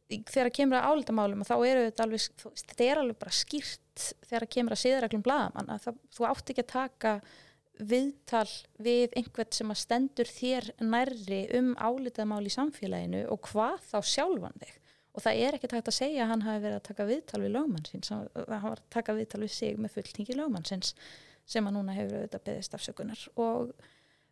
þegar það kemur að álitamálum þá eru þetta alveg, þetta er alveg bara skýrt þegar það kemur að siðareglum bladamann að þú átt ekki að taka viðtal við einhvern sem að stendur þér nærri um álitaðmál í samfélaginu og hvað þá sjálfan þig og það er ekkert hægt að segja að hann hafi verið að taka viðtal við lögmannsins, hann var að taka viðtal við sig með fulltingi lögmannsins sem að núna hefur auðvitað beðist afsökunar. Og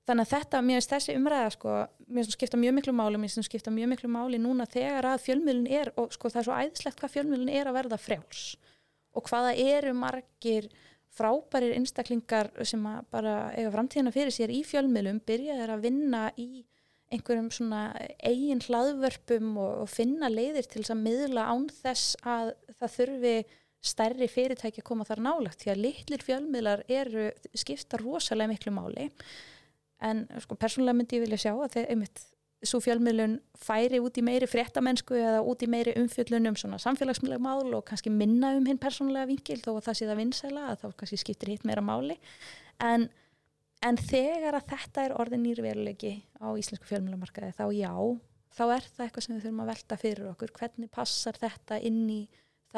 þannig að þetta, mér finnst þessi umræða sko, mér finnst skipta mjög miklu máli mér finnst skipta mjög miklu máli núna þegar að fjölmjölun er og sko það er svo æðislegt hvað fjölmjölun er að verða frjáls. Og hvaða eru margir frábærir einstaklingar sem bara eiga framtíðina fyrir sér í fjölmjölum byrjaðir að vinna í einhverjum svona eigin hlaðvörpum og, og finna leiðir til þess að miðla án þess að það þurfi stærri fyrirtæki að koma þar nálagt því að litlir fjölmiðlar eru skipta rosalega miklu máli. En sko persónulega myndi ég vilja sjá að þeir einmitt svo fjölmiðlun færi út í meiri fréttamennsku eða út í meiri umfjöllun um svona samfélagsmiðlega mál og kannski minna um hinn persónulega vingil þó að það sé það vinsæla að þá kannski skiptir hitt meira máli. En, en þegar að þetta er orðin nýrverulegi á íslensku fjölmiðlamarkaði þá já, þá er það eitthvað sem við þurfum að velta fyrir okkur. Hvernig passar þetta inn í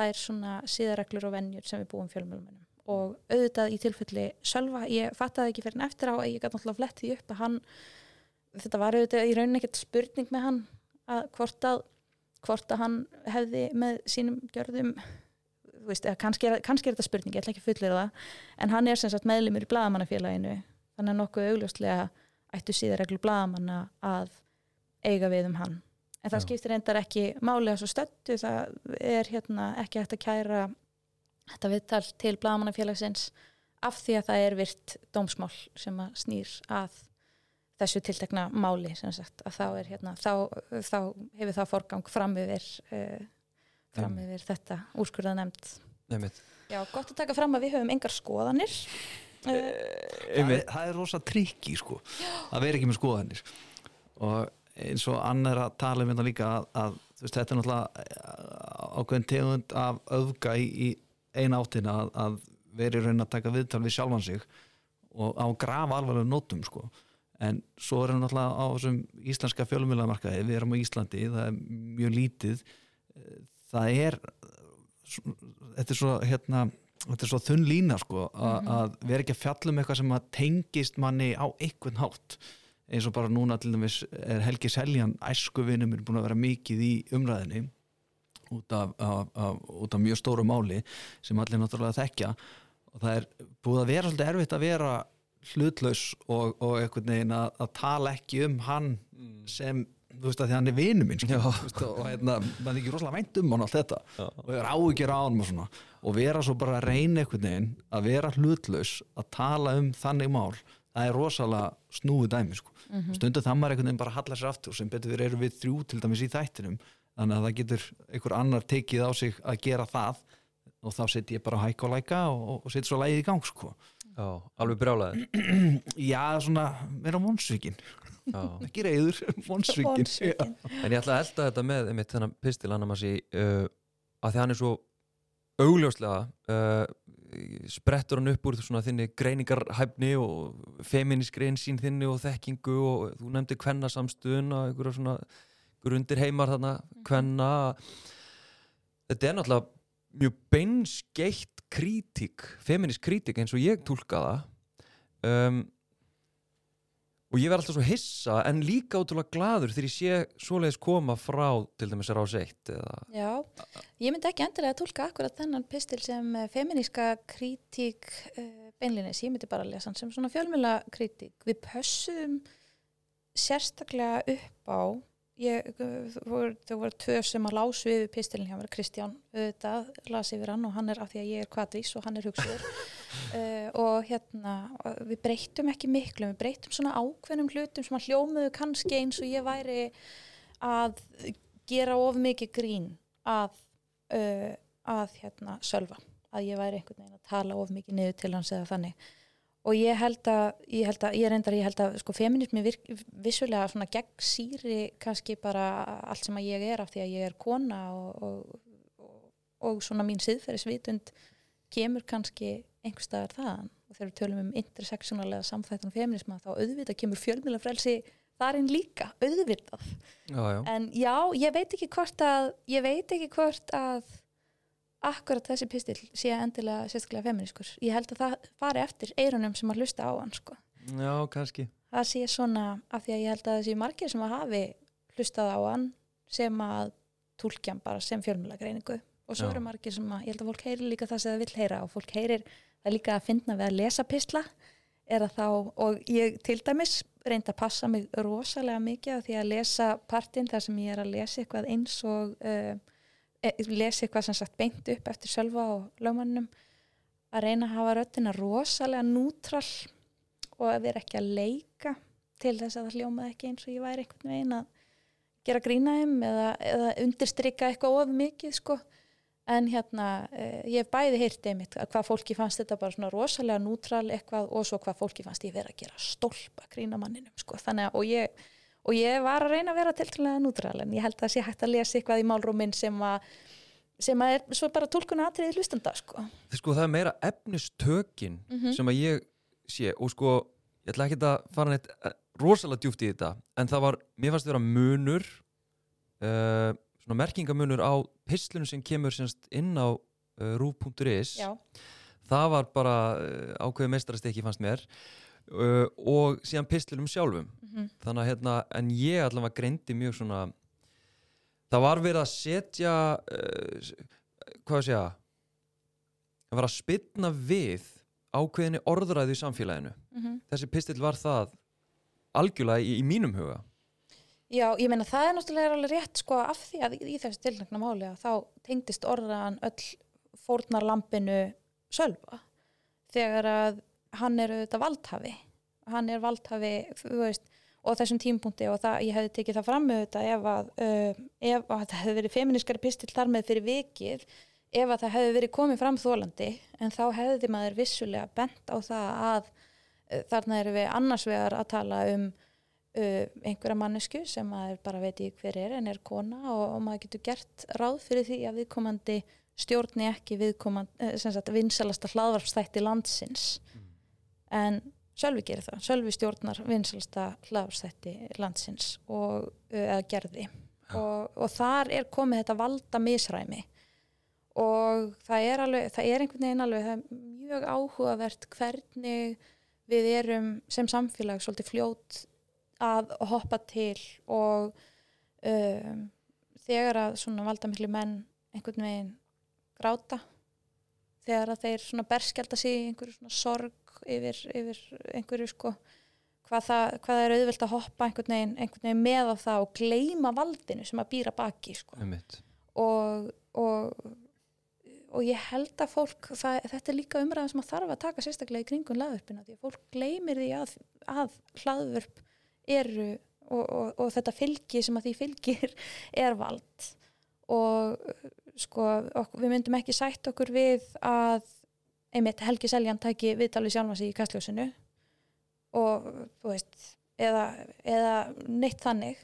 er svona síðareglur og vennjur sem við búum fjölmiðlumennum og auðvitað í tilfelli Sölva, ég fattaði ekki fyrir en eftir á að ég gæti náttúrulega flett því upp að hann þetta var auðvitað í rauninni ekkert spurning með hann að hvort að hvort að hann hefði með sínum gjörðum veist, kannski, er, kannski er þetta spurning, ég ætla ekki að fullera það en hann er sem sagt meðlumur í bladamannafélaginu þannig að nokkuð augljóslega ættu síðarreglu bladamanna að eiga við um hann. En það Já. skiptir endar ekki málega svo stöldu það er hérna ekki hægt að kæra þetta viðtal til blagamannafélagsins af því að það er virt dómsmál sem að snýr að þessu tiltekna máli sagt, að þá, er, hérna, þá, þá hefur það forgang fram yfir, uh, fram yfir þetta úrskurða nefnd Já, gott að taka fram að við höfum engar skoðanir það, er, það er rosa trikki sko, að vera ekki með skoðanir. Og eins og annar að tala um þetta líka að, að veist, þetta er náttúrulega ákveðin tegund af öfga í, í eina áttina að, að veri raun að taka viðtal við sjálfan sig og á grafa alvarlega nótum sko. En svo erum við náttúrulega á þessum íslenska fjölumjölamarkaði, við erum á Íslandi það er mjög lítið. Það er þetta er svo hérna þetta er svo þunn lína sko a, að vera ekki að fjallum eitthvað sem að tengist manni á einhvern hátt. Eins og bara núna til dæmis er Helgi Seljan æskuvinum er búin að vera mikið í umræðinni út af, af, af, út af mjög stóru máli sem allir náttúrulega þekkja. Og það er búið að vera svolítið erfitt að vera hlutlaus og, og einhvern veginn að, að tala ekki um hann sem þú veist að því hann er vinu minn sko, veist, og hérna, maður er ekki rosalega vænt um hann allt þetta Já. og er áhyggjur á hann og svona og vera svo bara að reyna einhvern veginn að vera hlutlaus að tala um þannig mál það er rosalega snúið dæmi sko. mm -hmm. stundu það maður einhvern veginn bara að halla sér aftur sem betur við erum við þrjú til dæmis í þættinum þannig að það getur einhver annar tekið á sig að gera það og þá setjum ég bara að hækka og læka og, og setjum svo lægið í gang sko. Já, alveg brjálæði já, svona, vera vonsvíkin ekki reyður, vonsvíkin. En ég ætla að elda þetta með einmitt þennan pistil sé uh, að því hann er svo augljóslega uh, sprettur hann upp úr svona þinni greiningarhæfni og feminisk reynsýn þinni og þekkingu og þú nefndi kvennasamstuðun og einhverja svona einhver undir heimar þarna kvenna. Þetta er náttúrulega mjög beinskeitt krítik, feminisk krítik eins og ég tólka það um, og ég verð alltaf svo hissa en líka ótrúlega gladur þegar ég sé svoleiðis koma frá til dæmis rás eitt eða, Já, ég myndi ekki endilega að tólka akkurat þennan pistil sem eh, feminíska kritík uh, beinlinis, ég myndi bara að lesa hann sem svona fjölmjöla kritík. Við pössum sérstaklega upp á ég, þau voru, tvö sem að lásu yfir pistilin hjá mér, Kristján auðvitað, las yfir hann og hann er af því að ég er kvadrís og hann er hugsuður. Uh, og hérna við breytum ekki miklu, við breytum svona ákveðnum hlutum sem að hljómuðu kannski eins og ég væri að gera of mikið grín að, uh, að hérna sölva, að ég væri einhvern veginn að tala of mikið niður til hans eða þannig og ég held að, ég held að, ég reyndar, ég held að sko feminismi virk, vissulega svona gegn síri kannski bara allt sem að ég er af því að ég er kona og, og, og, svona mín siðferðisvitund kemur kannski einhver staðar þaðan og þegar við tölum um interseksunalega samþættan feminisma þá auðvitað kemur fjölmjölafrelsi þarinn líka, auðvitað já, já. en já, ég veit ekki hvort að ég veit ekki hvort að akkurat þessi pistil sé endilega sérstaklega feminískur. Ég held að það fari eftir eirunum sem að hlusta á hann sko. já, kannski Það sé svona af því að ég held að þessi margir sem að hafi hlustað á hann sem að tólkja hann bara sem fjölmjöla og svo Já. eru margir sem að, ég held að fólk heyrir líka það sem það vill heyra og fólk heyrir það líka að finna við að lesa pistla er að þá, og ég til dæmis reyndi að passa mig rosalega mikið af því að lesa partinn þar sem ég er að lesa eitthvað eins og uh, lesa eitthvað sem sagt beint upp eftir Sölva og lögmannum að reyna að hafa röddina rosalega nútrall og að vera ekki að leika til þess að það hljómaði ekki eins og ég væri einhvern veginn að gera grína um eða, eða undirstrykka eitthvað of mikið sko. En hérna eh, ég hef bæði heyrt einmitt að hvað fólki fannst þetta bara svona rosalega nútral eitthvað og svo hvað fólki fannst ég vera að gera stólpa grína manninum sko. Þannig að og ég, og ég var að reyna að vera tiltrúlega nútral en ég held að það sé hægt að lesa eitthvað í málrúmin sem að sem að er svo bara tólkuna atriði hlustanda sko sko það er meira efnistökin Mhm. sem að ég sé og sko ég ætla ekki að fara neitt eh, rosalega djúpt í þetta en það var, mér fannst vera munur uh, svona merkingamunur á pislunum sem kemur semst inn á uh, rúf.is já, það var bara uh, ákveðið meistarasteki fannst mér uh, og síðan pislunum sjálfum. Mhm, þannig að hérna, en ég allavega greindi mjög svona það var verið að setja uh, hvað að segja það var að spilna við ákveðinni orðræðu í samfélaginu. Mhm. þessi pistill var það algjörlega í, í mínum huga. Já, ég meina það er náttúrulega alveg rétt sko af því að í, þessu tilnækna máli að þá tengdist orðaðan öll fórnarlampinu sölva. Þegar að hann er auðvitað valdhafi. Hann er valdhafi veist, og þessum tímpunkti og það, ég hefði tekið það fram þetta ef að, uh, ef að það hefði verið feministkari pistill þar með fyrir vikið ef að það hefði verið komið fram þólandi en þá hefði maður vissulega bent á það að uh, þarna erum við annars vegar að tala um uh, einhverja mannesku sem maður bara veit í hver er en er kona og, og maður getur gert ráð fyrir því að viðkomandi stjórni ekki viðkomandi, sem sagt vinsalasta hlaðvarpstætti landsins en Sölvi gerir það, Sölvi stjórnar vinsalsta hlaðarstætti landsins og eða gerði. Og, og þar er komið þetta valda misræmi og það er alveg, það er einhvern veginn alveg það er mjög áhugavert hvernig við erum sem samfélag svolítið fljót að hoppa til og um, þegar að svona valdamikli menn einhvern veginn gráta þegar að þeir svona berskjálta sig í einhverju svona sorg yfir, yfir einhverju sko. Hvað það, hvað það er auðvelt að hoppa einhvern veginn, einhvern veginn með á það og gleima valdinu sem að býra baki sko. Og, og, og ég held að fólk, það, þetta er líka umræðan sem að þarf að taka sérstaklega í kringum hlaðvörpina því að fólk gleymir því að, að hlaðvörp eru og, og, og þetta fylgi sem að því fylgir er vald. Og sko ok, við myndum ekki sætt okkur við að einmitt Helgi Seljan tæki viðtalið sjálfa sig í kastljósinu og þú veist eða, eða neitt þannig.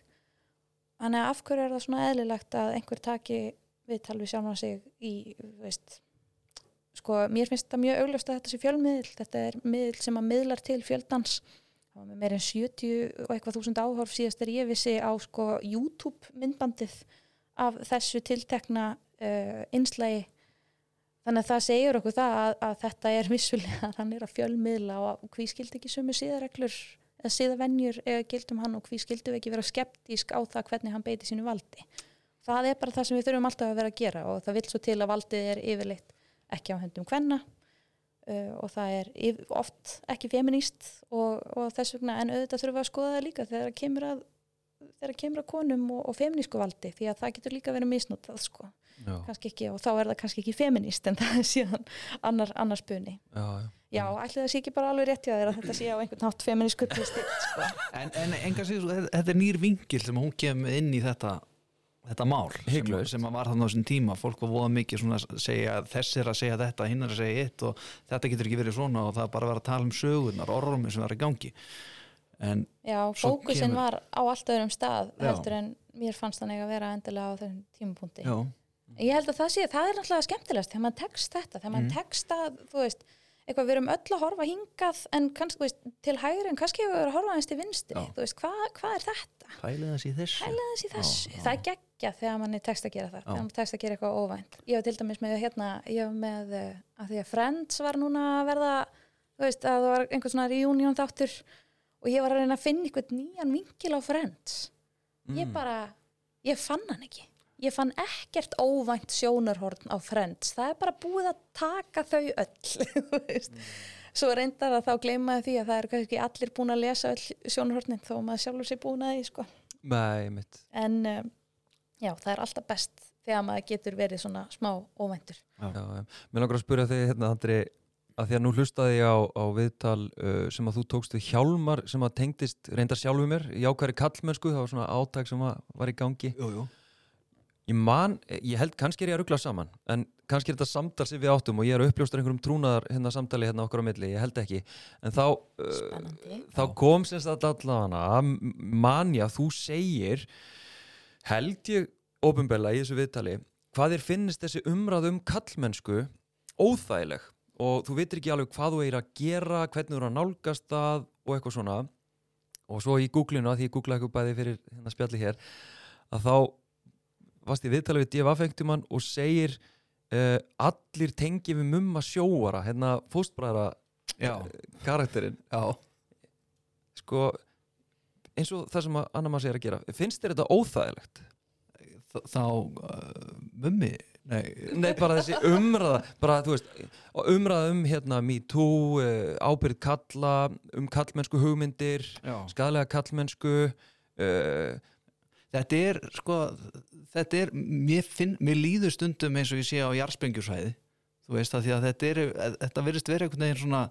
Þannig að af hverju er það svona eðlilegt að einhver taki viðtal við sjálfa sig í, þú veist sko, mér finnst það mjög augljóst að þetta sé fjölmiðl þetta er miðl sem að miðlar til fjöldans. Það var með meir en 70 og eitthvað þúsund áhorf síðast er ég vissi á sko YouTube myndbandið af þessu tiltekna uh, einslægi þannig að það segir okkur það að, að þetta er vissulega, hann er að fjölmiðla og hví skildi ekki sömu síðareglur eða síðavenjur eða gildum hann og hví skildi við ekki vera skeptísk á það hvernig hann beiti sínu valdi. Það er bara það sem við þurfum alltaf að vera að gera og það vil svo til að valdið er yfirleitt ekki á höndum hvenna uh, og það er yf, oft ekki feminist og, og þess vegna en auðvitað þurfum við að skoða það líka þegar kemur að þegar kemur að konum og, og feminísku valdi því að það getur líka verið misnotað sko. Ekki, og þá er það kannski ekki feminist en það er síðan annar, annar spunni já, já. já, ætli það sé ekki bara alveg rétt þér að þetta sé á einhvern hátt feministku tvistil sko. En, en enga síður, þetta- þetta er nýr vingil sem hún kemur inn í þetta þetta mál sem, sem að var þannig á þessum tíma. Fólk var voða mikið svona að segja þess er að segja þetta, hinn er að segja eitt og þetta getur ekki verið svona og það er bara að vera að tala um sögurnar, orðrumir sem var í gangi en já, fókusin kemur- var á allt öðrum stað Já. heldur en mér fannst þannig að vera endilega á þessum tímapunkti. Já, ég held að það sé, það er náttúrulega skemmtilegast þegar maður tekst þetta, þegar maður tekst að þú veist, eitthvað við erum öll að horfa hingað en kannski, veist, til hægri en kannski við verið að horfa aðeins til þú veist, hvað, hvað er þetta? þessi í þessu. Þess í þessu, það er geggja þegar manni tekst að gera það, þegar manni tekst að gera eitthvað óvænt. Ég var til dæmis með hérna, ég með eh, að því að Friends var núna að verða þú veist, að það var einhvern svona reunion þáttur og ég var að reyna að finna einhvern nýjan vinkil á Friends ég Mm. bara, ég fann hann ekki ég fann ekkert óvænt sjónarhorn á Friends, það er bara búið að taka þau öll veist. svo reyndar að þá gleymaði því að það eru kannski allir búin að lesa öll sjónarhornin þó að maður sjálfur sér búin að því sko. En um, já, það er alltaf best þegar maður getur verið svona smá óvæntur Já, já. Mér langar að spyrja þig hérna, Andri, að því að nú hlustaði ég á, á viðtal uh, sem að þú tókst við Hjálmar sem að tengdist reyndar sjálfu mér í ákværi kallmennsku, það var svona átæk sem að, var í gangi. jú, jú. Ég man, ég held kannski er ég að ruggla saman en kannski er þetta samtal sem við áttum og ég er að uppljóstra einhverjum trúnaðar hérna samtali hérna okkar á milli, ég held ekki en þá, uh, þá kom sem sagt allavega manja, þú segir held ég ofinbella í þessu viðtali hvað þér finnist þessi umræð um kallmennsku óþægileg og þú veitir ekki alveg hvað þú er að gera hvernig þú er að nálgast það og eitthvað svona og svo í googlinu að því ég googlaði eitthvað bæði fyrir hérna spjalli hér að þá varst ég viðtalið við D.F. Fengtumann og segir uh, allir tengi við mumma sjóara hérna fóstbræðra já, karakterinn já. sko eins og það sem að Anna Masi er að gera finnst þér þetta óþægilegt? Þá uh, mummi nei, Nei, bara þessi umræða bara, þú veist, umræða um hérna MeToo, uh, ábyrð kalla um kallmennsku hugmyndir skadalega kallmennsku uh, þetta er sko þetta er, mér, finn, mér líður stundum eins og ég sé á jarðsprengjusvæði þú veist að því að þetta er þetta verðist vera einhvern veginn svona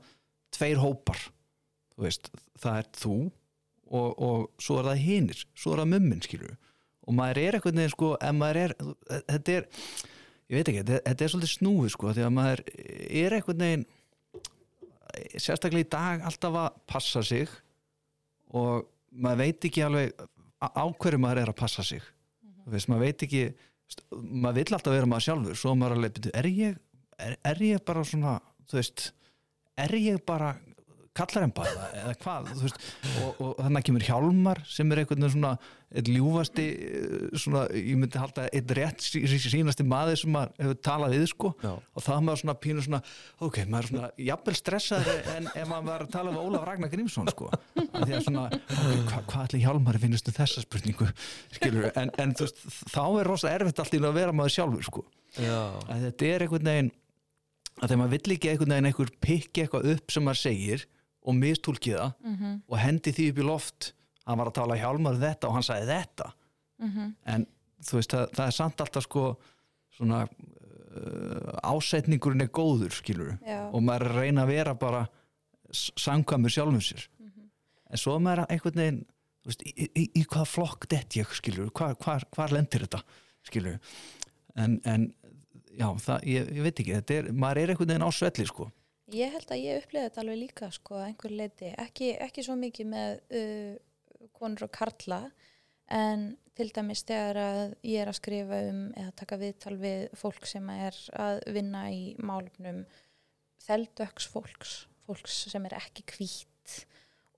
tveir hópar þú veist, það er þú og, og svo er það hinir svo er það mummin skilur og maður er einhvern veginn sko, ef maður er þetta er, ég veit ekki, þetta, er svolítið snúið sko, því að maður er einhvern veginn sérstaklega í dag alltaf að passa sig og maður veit ekki alveg á hverju maður er að passa sig. Þú veist, maður veit ekki maður vill alltaf vera maður sjálfur svo maður alveg, byrju, er ég er, er ég bara svona, þú veist er ég bara kallaremba eða, eða hvað veist, og, og þannig kemur Hjálmar sem er einhvern veginn svona einn ljúfasti eh, svona, ég myndi halda einn rétt sí- sí- sínasti maður sem maður hefur talað við sko. Já. og það maður svona pínu svona ok, maður er svona jafnvel stressaður en ef maður var að tala við Ólaf Ragnar Grímsson sko, því að svona ok, hva, hvað ætli Hjálmar finnst um þessa spurningu skilur, en, en þú veist þá er rosa erfitt allt í að vera maður sjálfur sko. Þetta er einhvern veginn að þegar maður vill ekki einhvern veginn einhver pikki eitthvað upp sem maður segir og mistúlki það Mhm, og hendi því upp í loft. Hann var að tala hjálmar þetta og hann sagði þetta. Mhm. en þú veist það, það er samt alltaf sko svona uh, ásetningurinn er góður skilur Já. og maður að reyna að vera bara s- samkvæmur sjálfum sér. En svo er maður einhvern veginn veist, í, í, í hvað flokk dett ég skilur, hvar, hvar, hvar lendir þetta skilur en, en já, það, ég, ég veit ekki er, maður er einhvern veginn á svelli sko Ég held að ég upplifði þetta alveg líka sko einhver leiti, ekki, ekki svo mikið með uh, konur og karla en til dæmis þegar að ég er að skrifa um eða taka viðtal við fólk sem er að vinna í málumnum þeldöks fólks, fólks sem er ekki hvít.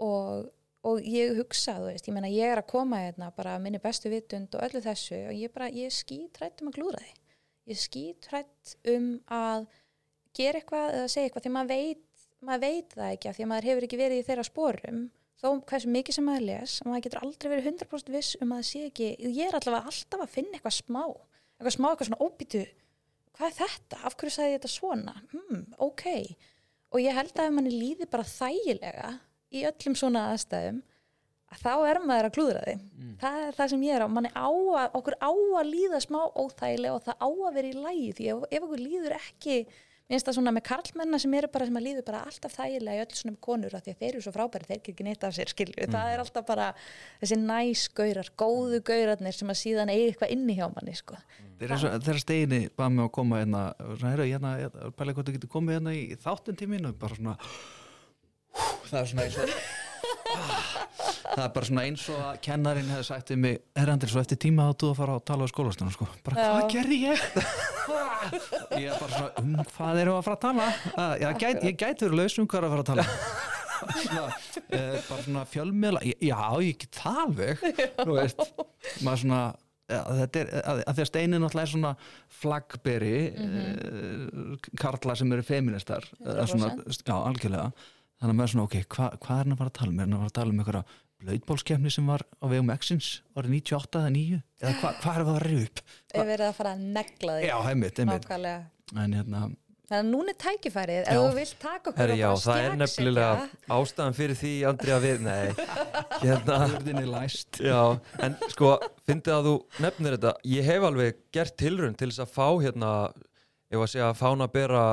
Og, og ég hugsa, þú veist, ég meina ég er að koma hérna bara minni bestu vitund og öllu þessu og ég bara, ég er skítrætt um að glúra því. Ég er skítrætt um að gera eitthvað eða segja eitthvað því maður veit, maður veit það ekki því að maður hefur ekki verið í þeirra sporum þó hversu mikið sem maður les maður getur aldrei verið 100% viss um að það sé ekki ég er allavega alltaf að finna eitthvað smá eitthvað smá, eitthvað svona óbýtu hvað er þetta, af hverju sagði ég þetta svona? Hmm, ok, og ég held að ef manni líði bara þægilega í öllum svona aðstæðum að þá er maður að klúðra því. Það er það sem ég er á, manni á að okkur á að líða smá óþægilega og það á að vera í lægi því ef, ef okkur líður ekki minnst það svona með karlmenna sem eru bara sem að líður bara alltaf þægilega í öll svona með konur af því að þeir eru svo frábæri, þeir ekki neitt af sér skilju, það er alltaf bara þessi næs gaurar, góðu gaurarnir sem að síðan eigi eitthvað inni hjá manni sko. Þeir eru svo- þeirra steginni bara með að koma hérna, svona, heyrðu, hérna, hérna bara hvort þú getur komið hérna í þáttinn tímin og bara svona það er svona eins og það er bara svona eins og að kennarinn hefði sagt við mig, er Andri svo eftir tíma þá þú að fara að tala á skólastunum sko. Bara Já. hvað gerði ég? ég er bara svona, um hvað við að fara að tala? Uh, ég, gæt, ég gæti verið laus um hvað er að fara að tala. Svona, uh, bara svona fjölmiðla já, ég get það alveg. Maður svona er, að, að því að steinin náttúrulega er svona flaggberi mm karla sem eru feministar eða svona, já, algjörlega. Þannig að maður svona, ok, hva, hvað er hann að fara að tala um? Er hann að fara að tala um einhverja blöðbólskefni sem var á vegum Exins árið 98 eða 9 eða hva, hvað er það að reyða upp? Ef verið að fara að negla því já, heimitt, heimitt nákvæmlega. En hérna, þannig að núna er tækifærið, ef Já. þú vilt taka okkur og já, bara það er nefnilega ástæðan fyrir því, Andri, að við, nei, hérna, er já, en sko, fyndið að þú nefnir þetta, ég hef alveg gert tilraun til þess að fá hérna, ég var að segja, fána að bera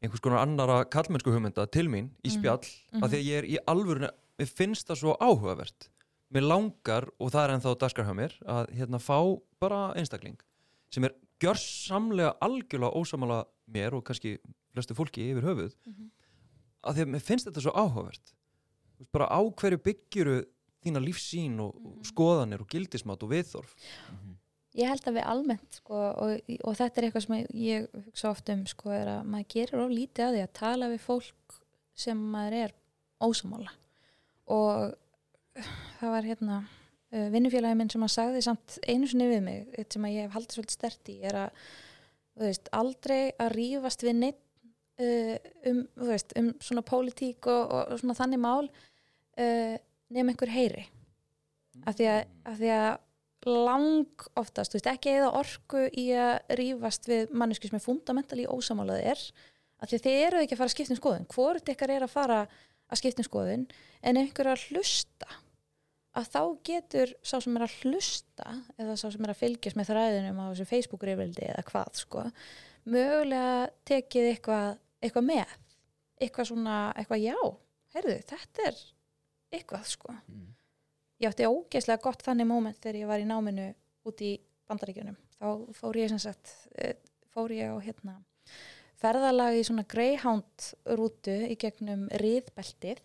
einhvers konar annara kallmennsku hugmynda til mín í spjall, af því að ég er í alvörinu, mér finnst það svo áhugavert, mér langar, og það er ennþá daskar hjá mér, að hérna fá bara einstakling sem er gjörsamlega algjörlega ósamala mér og kannski flestu fólki yfir höfuð. Að því að mér finnst þetta svo áhugavert. Bara á hverju byggjuru þína lífsýn og, og skoðanir og gildismat og viðþorf Ég held að við almennt sko, og, og þetta er eitthvað sem ég hugsa oft um sko, er að maður gerir of lítið að því að tala við fólk sem maður er ósamála og það var hérna uh, vinnufélagi minn sem að sagði samt einu sinni við mig, eitt sem að ég hef haldið svolítið stert í, er að veist, aldrei að rífast við neitt uh, um, veist, um svona pólitík og, og, svona þannig mál uh, nefn einhver heyri. Af því að, af því að lang oftast, veist, ekki eða orku í að rífast við mannesku sem er fundamentali ósamálaði er af því að þið eru ekki að fara að skipta um skoðun. Hvort ykkar er að fara að skipta um skoðun en einhver er að hlusta að þá getur sá sem er að hlusta eða sá sem er að fylgjast með þræðinum á þessu Facebook-rifildi eða hvað sko, mögulega tekið eitthvað, eitthvað með eitthvað svona, eitthvað já heyrðu, þetta er eitthvað sko. Ég átti ógeðslega gott þannig moment þegar ég var í náminu út í bandaríkjunum. Þá fór ég sem sagt eh, fór ég á hérna ferðalag í svona Greyhound rútu í gegnum riðbeltið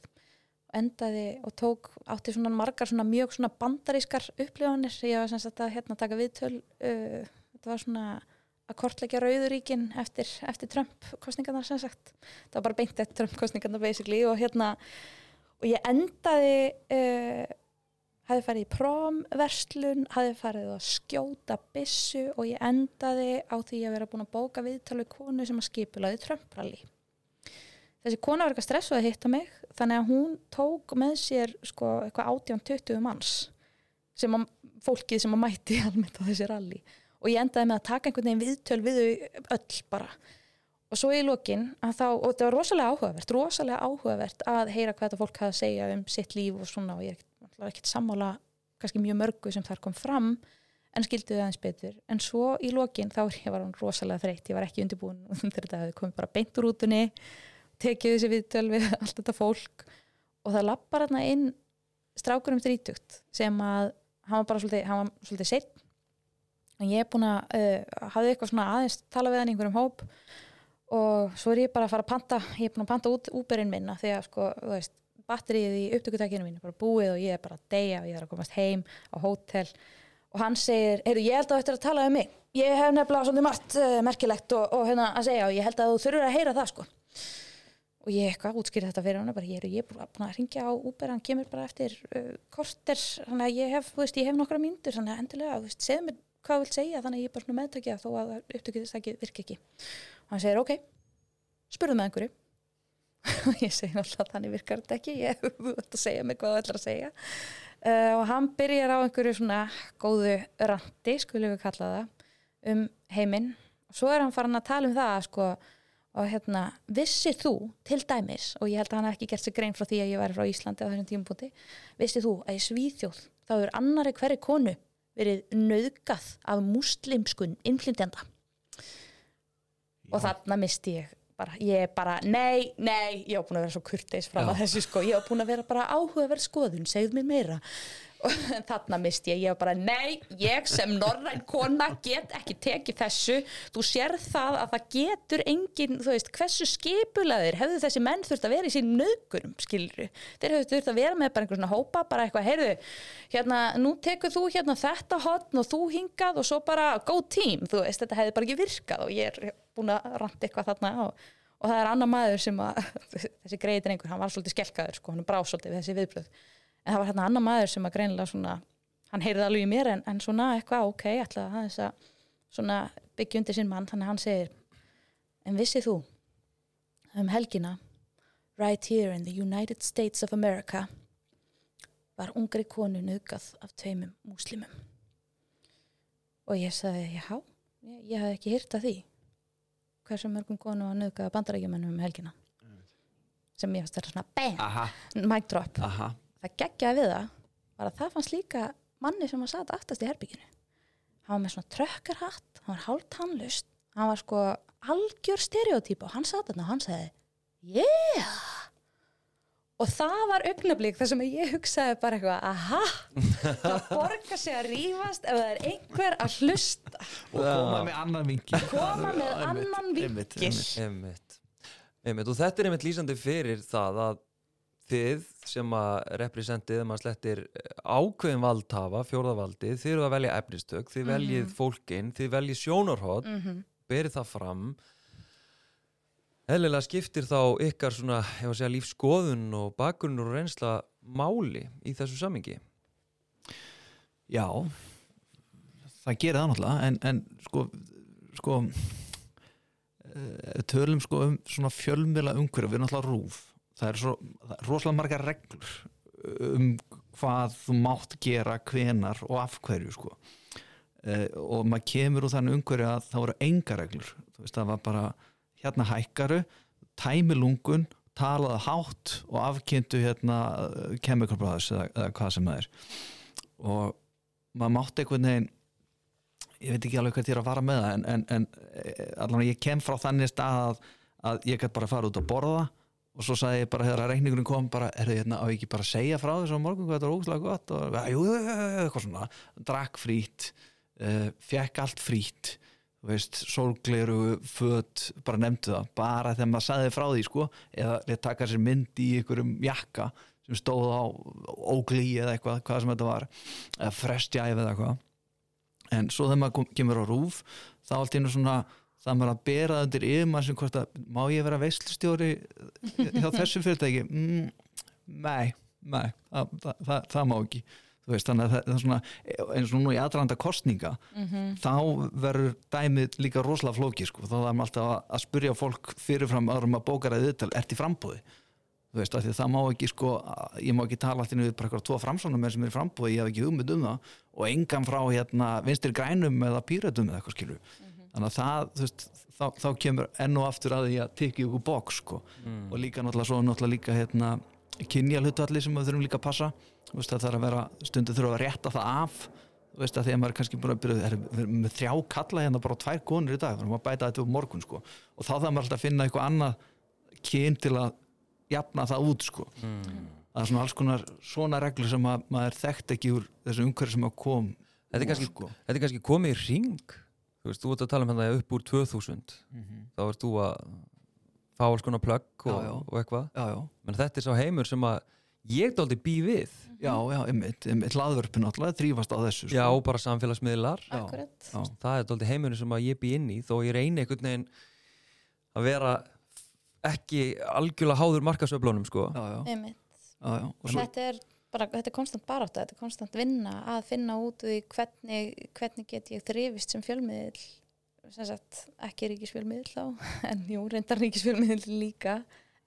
endaði og tók átti svona margar svona mjög svona bandarískar upplifanir. Ég var sem sagt að hérna taka viðtöl uh, þetta var svona að kortleggja rauðuríkin eftir, eftir Trump kostningarnar sem sagt. Það var bara beint eftir Trump kostningarnar basically og hérna og ég endaði uh, hafði farið í promverslun hafði farið að skjóta bissu og ég endaði á því að vera búin að bóka viðtalið konu sem að skipulaði Trump-rally þessi kona var eitthvað stressuð að hitta mig þannig að hún tók með sér sko eitthvað 18-20 manns sem að fólkið sem að mæti almennt á þessi ralli og ég endaði með að taka einhvern veginn viðtöl við öll bara. Og svo í lokin að þá, og þetta var rosalega áhugavert rosalega áhugavert að heyra hvað þetta fólk hafa að segja um sitt líf og svona og ég er ekkert sammála kannski mjög mörgu sem þar kom fram en skildi þau aðeins betur. En svo í lokin þá var hún rosalega þreytt. Ég var ekki undirbúin þegar þetta hefði komið bara beint úr útunni tekið þessi viðtöl við allt þetta fólk. Og það lappar hérna inn strákur um þrítugt sem að hann var bara svolítið, hann var svolítið seitt og ég er búin að uh, hafði eitthvað svona aðeins tala við hann einhverjum hóp. Og svo er ég bara að fara að panta ég er búin að panta út úberinn minna því að sko, þú veist, batterið í upptökutækinu mín er bara búið og ég er bara að deyja og ég er að komast heim á hótel. Og hann segir, heyrðu, ég held að þetta er að tala um mig. Ég hef nefnilega svolítið margt uh, merkilegt og, og hérna að segja og ég held að þú þurfur að heyra það sko. Og ég eitthvað útskýrði þetta fyrir hann bara, ég er, ég er búin að ringja á Uber hann kemur bara eftir uh, korter þannig að ég hef, þú veist, ég hef nokkra myndur þannig að endilega, þú veist, segð mér hvað þú vilt segja þannig að ég er bara svona meðtökja þó að upptökið þess að virka ekki. Og hann segir, ok, spurðu með einhverju og ég segi náttúrulega þannig virkar þetta ekki, ég hef búin að segja mig hvað þú ætlar að segja. Uh, og hann byrjar á einhverju svona góðu randi, skulum við kalla það um heiminn. Og svo er hann farin að tala um það, sko og hérna, vissið þú til dæmis og ég held að hann hef ekki gert sig grein frá því að ég væri frá Íslandi á þessum tímpunkti vissið þú að í Svíþjóð þá er annari hverju konu verið nöðgað af muslimskun innflytjanda og þarna misti ég bara, ég bara, nei, nei ég á búin að vera svo kurteis fram að þessu sko. Ég á búin að vera bara áhugaverð skoðun, segð mér meira. Og þarna misti ég, ég var bara nei, ég sem norræn kona get ekki tekið þessu. Þú sér það að það getur engin, þú veist, hversu skipulaðir hefðu þessi menn þurft að vera í sín nögurum skilru, þeir hefðu þurft að vera með bara einhver svona hópa, bara eitthvað, heyrðu hérna, nú tekur þú hérna þetta hotn og þú hingað og svo bara go team, þú veist, þetta hefði bara ekki virkað og ég er búin að randa eitthvað þarna og, og það er annar maður sem að þessi greiðin einhver, hann var svolítið skelkaður sko, hann brá svolítið við þessi viðbröð en það var hérna annar maður sem að greinilega svona hann heyrði alveg í mér en, en svona eitthvað ok, ætlaði að þess að svona byggja undir sinn mann, þannig að hann segir en vissið þú um helgina right here in the United States of America var ungri konu nöðgað af tveimum múslimum? Og ég sagði, já ég, ég hafði ekki hýrt að því hversu mörgum konu nöðgað af bandarækjumennum um helgina. Sem ég fannst þetta svona bam, mic drop. Aha. það geggjaði við það var að það fannst líka manni sem að sata aftast í herbygginu hann var með svona trökkarhatt hann var hálft handlust hann var sko algjör stereotýpa og hann sata þarna og hann segði yeah og það var augnablík þar sem ég hugsaði bara eitthvað aha, það borgar sig að rífast ef það er einhver að hlusta og koma með annan vingi koma með annan. Einmitt. og þetta er einmitt lýsandi fyrir það að þið sem að representið maður slettir ákveðin valdhafa, fjórðavaldið, þið eru að velja efnistök, þið veljið fólkin, þið veljið sjónarhótt, mm -hmm. berið það fram eðlilega skiptir þá ykkar svona, var að segja, lífskoðun og bakgrunnur og reynsla máli í þessu samingi Já, það gerir það náttúrulega en, en sko, sko eh, tölum sko um svona fjölmjöla umhverju, við erum náttúrulega rúf. Það er, svo, það er rosalega margar reglur um hvað þú mátt gera, hvenar og af hverju sko. Uh, og maður kemur úr þannig umhverju að það voru enga reglur, þú veist það var bara hérna hækkaru, tæmi lungun talaði hátt og afkynntu hérna chemical brothers eða, eða hvað sem það er. Og maður mátti einhvern veginn ég veit ekki alveg hvað er að fara með það en, en, en allavega ég kem frá þannig stað að, að ég gæti bara fara út að borða og svo sagði ég bara þegar reikningunum kom bara, er það hérna á ekki bara að segja frá þessu á morgun hvað þetta er ógustlega gott? Og jú, eitthvað svona, drakk frít uh, fekk allt frít veist, sólgleiru föt, bara nefndu það, bara þegar maður sagði frá því sko, eða létt taka sér mynd í einhverjum jakka sem stóð á óglí eða eitthvað, hvað sem þetta var eða frestjæf eða eitthvað. En svo þegar maður kemur á rúf þá allt einu svona það maður að bera það undir yfirmann sem hvort að má ég vera veislustjóri hjá þessu fyrirtæki? Mm, nei, nei það, það, það, það má ekki veist, þannig að það, er svona eins og nú í aðranda kostninga þá verður dæmið líka rosalega flóki sko, þá er maður alltaf að, að spyrja fólk fyrirfram árum að bókara þið ert í frambúði þú veist, af því að það má ekki sko, ég má ekki tala alltaf við bara eitthvað tvo framsónum sem er í frambúði, ég hef ekki hugmynd um það og engan frá hérna vinstir grænum eða pýratum eða eitthvað skilur þannig að það, þú veist, þá, þá kemur enn og aftur að því að tekja ykkur bóks sko. og líka náttúrulega svo náttúrulega líka hérna, kynja hlutalli sem við þurfum líka að passa veist, það þarf að vera, stundu þurfa að rétta það af. Þú veist, að því að maður er kannski búin að byrja er, með þrjá kalla hérna bara tvær konur í dag, erum að bæta þetta upp morgun sko. og þá þarf maður alltaf að finna eitthvað annað kyn til að jafna það út sko. það er svona alls konar svona reglur sem að, maður þekkt ekki úr þessu umhverju sem að kom Þetta er úr, kannski, sko. þetta er kannski komið í ring Þú veist, þú ert að tala um hérna upp úr 2000 þá ert þú að fá alls konar plögg og, og eitthvað. Þetta er sá heimur sem að ég dálítið bý við já, já, einmitt, einmitt laðvörpun alltaf þrýfast á þessu sko. já, bara samfélagsmiðlar Já. akkurat já, það er dálítið heimurinn sem að ég bý inn í þó ég reyni einhvern veginn að vera ekki algjörlega háður markasöflunum sko. já, já, einmitt já, já. Og svo, þetta er bara, þetta er konstant barátta, þetta er konstant vinna að finna út því hvernig, hvernig get ég þrifist sem fjölmiðil sem sagt ekki ríkisfjölmiðil þá en jú, reyndar ríkisfjölmiðil líka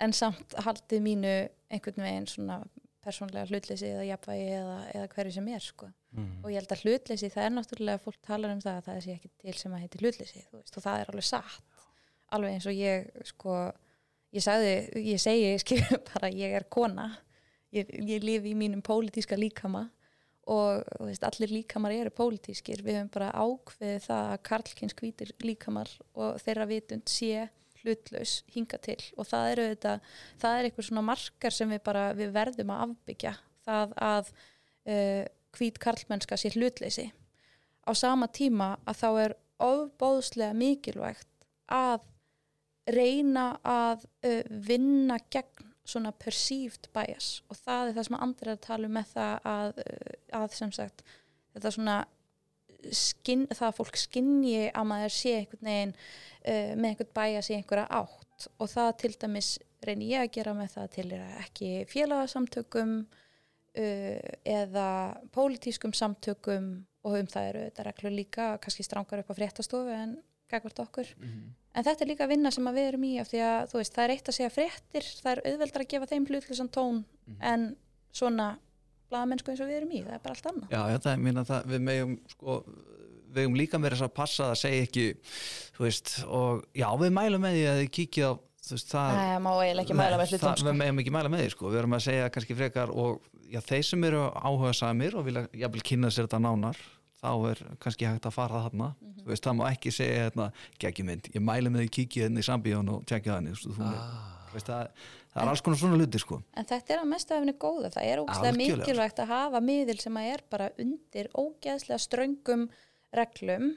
en samt haldið mínu einhvern veginn svona persónlega hlutleysi eða jafnvægi eða, eða hverju sem er sko. mm. og ég held að hlutleysi, það er náttúrulega fólk talar um það að það sé ekki til sem að heiti hlutleysi veist, og það er alveg satt alveg eins og ég sko, ég sagði, ég segi skil, bara ég er kona ég, ég lifi í mínum pólitíska líkama og veist, allir líkamar eru pólitískir, við höfum bara ákveðið það að karlkins hvítir líkamar og þeirra vitund sé hlutlaus hinga til. Og það eru þetta, það er eitthvað svona markar sem við bara, við verðum að afbyggja. Það að uh, hvít karlmennska sé hlutleysi. Á sama tíma að þá er ofbóðslega mikilvægt að reyna að uh, vinna gegn svona perceived bias. Og það er það sem andri er að tala um með það að, uh, að sem sagt þetta svona skinn, það að fólk skinni að maður sé einhvern veginn uh, með einhvern bias í einhverja átt. Og það til dæmis reyni ég að gera með það til ekki félagasamtökum uh, eða pólitískum samtökum. Og um það eru þetta reglur líka kannski strangar upp á fréttastofu en gagvart okkur. En þetta er líka vinna sem að við erum í af því að þú veist, það er eitt að segja fréttir það er auðveldar að gefa þeim hlutlusan tón en svona blaðamennsku eins og við erum í, það er bara allt annað já, já, það er mín að það, við megum sko, við megum líka með þess að passa að segja ekki, þú veist og já, við mælum með því að þið kíkja á þú veist, það Það má eiginlega ekki mæla með hlutum það, sko. við megum ekki mæla með því, sko, við erum að segja kannski frekar og já, þeir sem eru áhuga samir og vilja jafnvel kynna sér þetta nánar þá er kannski hægt að fara þarna Mhm. þú veist, það má ekki segja hérna, það, er alls konar svona hluti, sko. En þetta er að mestu efni góða, það er ógeðslega mikilvægt að hafa miðil sem að er bara undir ógeðslega ströngum reglum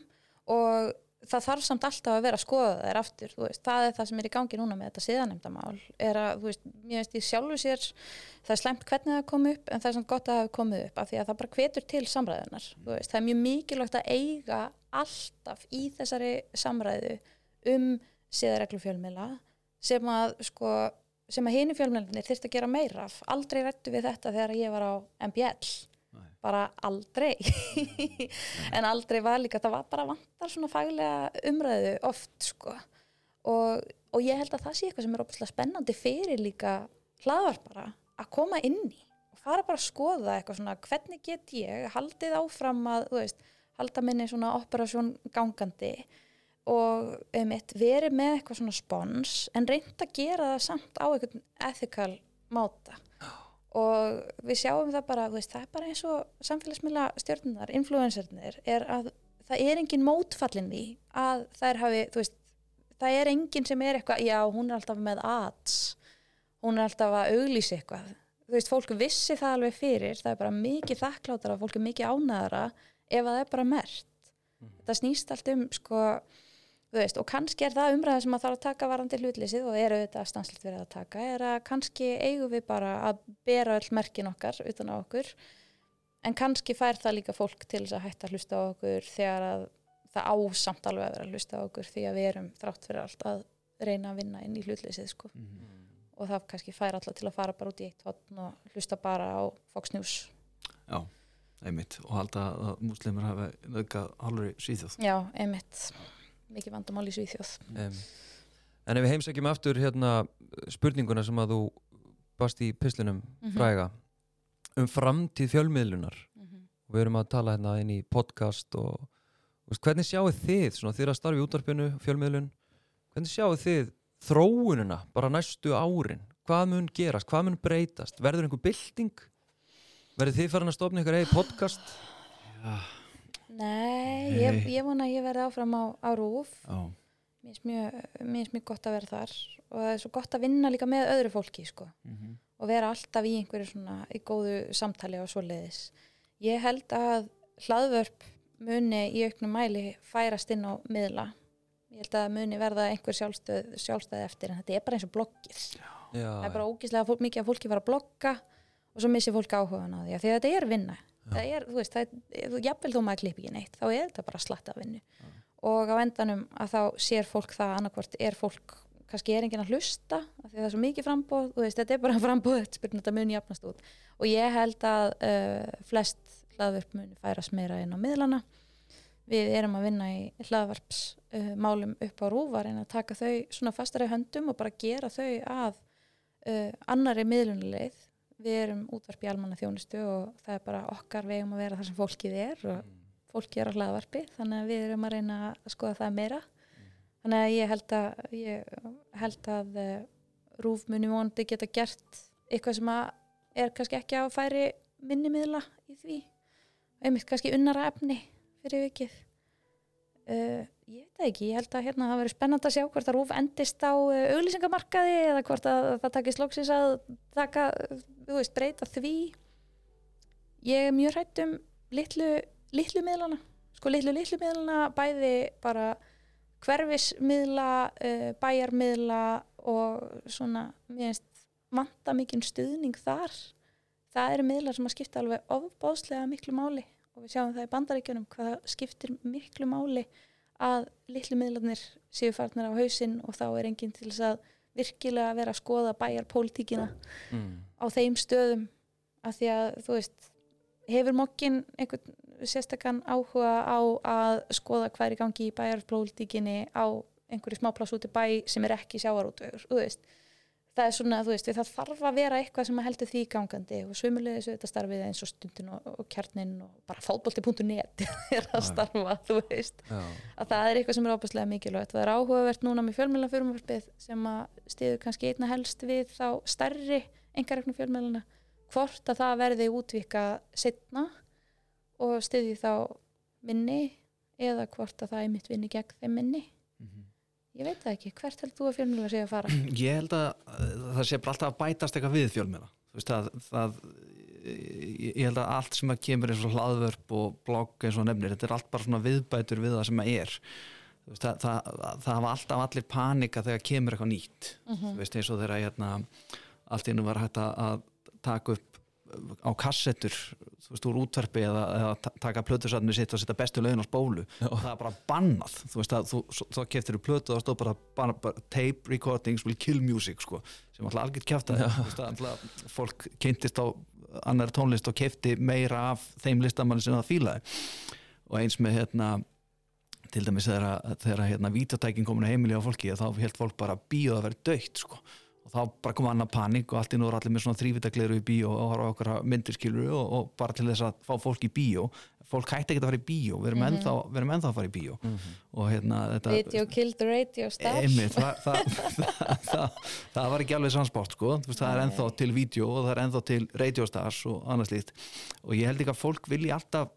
og það þarf samt alltaf að vera að skoða þær aftur, veist, það er það sem er í gangi núna með þetta siðanemdamál, er að, þú veist, mér veist ég sjálfu sér, það er slemt hvernig það kom upp, en það er samt gott að það hafi komið upp, af því að það bara hvetur til samræðunar, þú veist, það er mjög mikilvægt að eiga alltaf í þessari samræðu um siðareglu fjölmiðla sem að, sko, sem að hini fjölmjölinir þyrst að gera meira af. Aldrei rættu við þetta þegar ég var á MBL Nei. bara aldrei. En aldrei var líka það var bara vantar svona faglega umræðu oft sko. Og, og ég held að það sé eitthvað sem er óbúslega spennandi fyrir líka hlaðvar bara að koma inn í og fara bara að skoða eitthvað svona hvernig get ég haldið áfram að þú veist, halda minni svona operasjón gangandi og einmitt, verið með eitthvað svona spons en reynd að gera það samt á einhvern ethical máta. Og við sjáum það bara veist, það er bara eins og samfélagsmiðla stjórnunar, influencernar er að það er engin mótfallin því að þær hafi, þú veist það er engin sem er eitthvað, já hún er alltaf með ads, hún er alltaf að auglýsa eitthvað, þú veist, fólk vissi það alveg fyrir, það er bara mikið þakklátara, fólk er mikið ánæðara ef að það er bara mert. Þetta snýst allt um sko veist, og kannski er það umræða sem að þarf að taka varandi hlutlýsið og eru þetta stanslegt verið að taka, er að kannski eigum við bara að bera öll merkin okkar utan á okkur en kannski fær það líka fólk til þess að hætta að hlusta á okkur þegar að það ásamt alveg að vera að hlusta á okkur því að við erum þrátt fyrir allt að reyna að vinna inn í hlutleysið sko. og það kannski fær alla til að fara bara út í eitt hotn og hlusta bara á Fox News. Já, einmitt. Og halda að múslimur hafi nöðgað halvur í Svíþjóð Já, einmitt mikið vandamál í Svíþjóð. Um, en ef við heimsækjum aftur hérna spurninguna sem að þú bast í pislunum Mhm. fræga um framtíð fjölmiðlunar. Mhm. og við erum að tala hérna inn í podcast og veist, hvernig sjáu þið svona þið er að starfa í útvarpinu, fjölmiðlun hvernig sjáu þið þróunina bara næstu árin, hvað mun gerast? Hvað mun breytast, verður einhver bylting? Verður þið farin að stofna ykkur eigi podcast? Já, Nei, ég, ég vona að ég verði áfram á, á rúf já, mér finnst mjög, mjög gott að vera þar. Og það er svo gott að vinna líka með öðru fólki sko. mhm, og vera alltaf í einhverju svona í góðu samtali og svoleiðis. Ég held að hlaðvörp muni í auknum mæli færast inn á miðla. Ég held að muni verða einhver sjálfstöð, sjálfstæði eftir en þetta er bara eins og bloggið. Já, það er bara ógislega fólk, mikið að fólki fara að blogga og svo missi fólk áhugan á því að þetta er vinna það er, þú veist, það er, þú jafnvel þó maður klippi ekki neitt þá er þetta bara slatta vinnu. Og á endanum að þá sér fólk það annarkvort er fólk, kannski er enginn að hlusta því að það er svo mikið frambóð þú veist, þetta er bara frambóð, spyrnum þetta muni jafnast út. Og ég held að uh, flest hlaðvörp muni færast meira inn á miðlana. Við erum að vinna í hlaðvarps uh, upp á rúvar en að taka þau svona fastari höndum og bara gera þau að uh, annari miðlunuleið við erum útvarp í almanna þjónustu og það er bara okkar vegum að vera þar sem fólkið er og fólkið er á hlaðvarpi þannig að við erum að reyna að skoða það meira. Þannig að ég held að ég held að uh, rúf muni vonandi geta gert eitthvað sem að er kannski ekki á færi minni miðla í því. Einmitt kannski unnara efni fyrir vikið. Uh, ég veit það ekki, ég held að hérna það verið spennand að sjá hvort að rúf endist á uh, auglýsingamarkaði eða hvort að það takist loksins að taka, þú veist, breyta því. Ég er mjög hrætt um litlu, litlu miðlana. Sko litlu litlu miðlana bæði bara hverfismiðla uh, bæjarmiðla og svona, mér finnst vanta mikinn stuðning þar. Það eru miðlar sem að skipta alveg ofbáðslega miklu máli og við sjáum það í bandaríkjunum hvað það skiptir miklu máli að litlu miðlarnir séu farnir á hausinn og þá er enginn til þess að virkilega vera að skoða bæjarpólitíkina mm. á þeim stöðum af því að þú veist hefur mokkin einhvern sérstakann áhuga á að skoða hvað er í gangi í bæjarpólitíkinni á einhverju smápláss út í bæ sem er ekki sjávarútvegur þú veist það er svona, þú veist, það þarf að vera eitthvað sem að heldur því gangandi og svumulegis þetta starfið eins og stundin og, og kjarnin og bara fótbolti.net er að starfa, þú veist. Já. að það er eitthvað sem er óbærslega mikilvægt. Það er áhugavert núna með fjölmjölafjörumvarpið sem að stiður kannski einna helst við þá stærri engareknu fjölmjöluna hvort að það verði útvika setna og stiði þá minni eða hvort að það er mitt vinni gegn þeim minni ég veit það ekki, hvert held þú að fjölmjöla sé að fara? Ég held að uh, það sé bara alltaf að bætast eitthvað við það ég held að allt sem að kemur eins og hlaðvörp og blogg eins og nefnir, þetta er allt bara svona viðbætur við það sem að er. Veist, það, það, það hafa alltaf allir panika þegar kemur eitthvað nýtt. Þú veist eins og þegar hérna, allt einu var hægt að taka upp á kassettur þú veist, úr útverfi eða, eða ta- taka plötusatni sitt og setja bestu lögin á spólu. Og það er bara bannað. Þú veist að þú, þá keftir þú plötu og það stóð bara, bara, bara tape recordings will kill music sko, sem alltaf algjört veist að fólk kynntist á annari tónlist og kefti meira af þeim listamanni sem það fílaði. Og eins með hérna til dæmis þegar, að- þegar að, hérna vítjotækin komin á heimili á fólki þá held fólk bara bíó að vera dögt sko. Og þá bara kom annað panik og allt nú er allir með svona þrývitakleiru í bíó og horfa okkar myndir skilur og, og bara til þess að fá fólk í bíó. Fólk hætti ekki að fara í bíó. Við erum, ennþá, við erum ennþá að fara í bíó. Og hérna þetta Video killed the radio star. Einmitt, það, það, það, það, það var ekki alveg sannsport sko. Þú veist, það er ennþá til vídeo og það er ennþá til radiostars og annað slíkt. Og ég held ekki að fólk vilji alltaf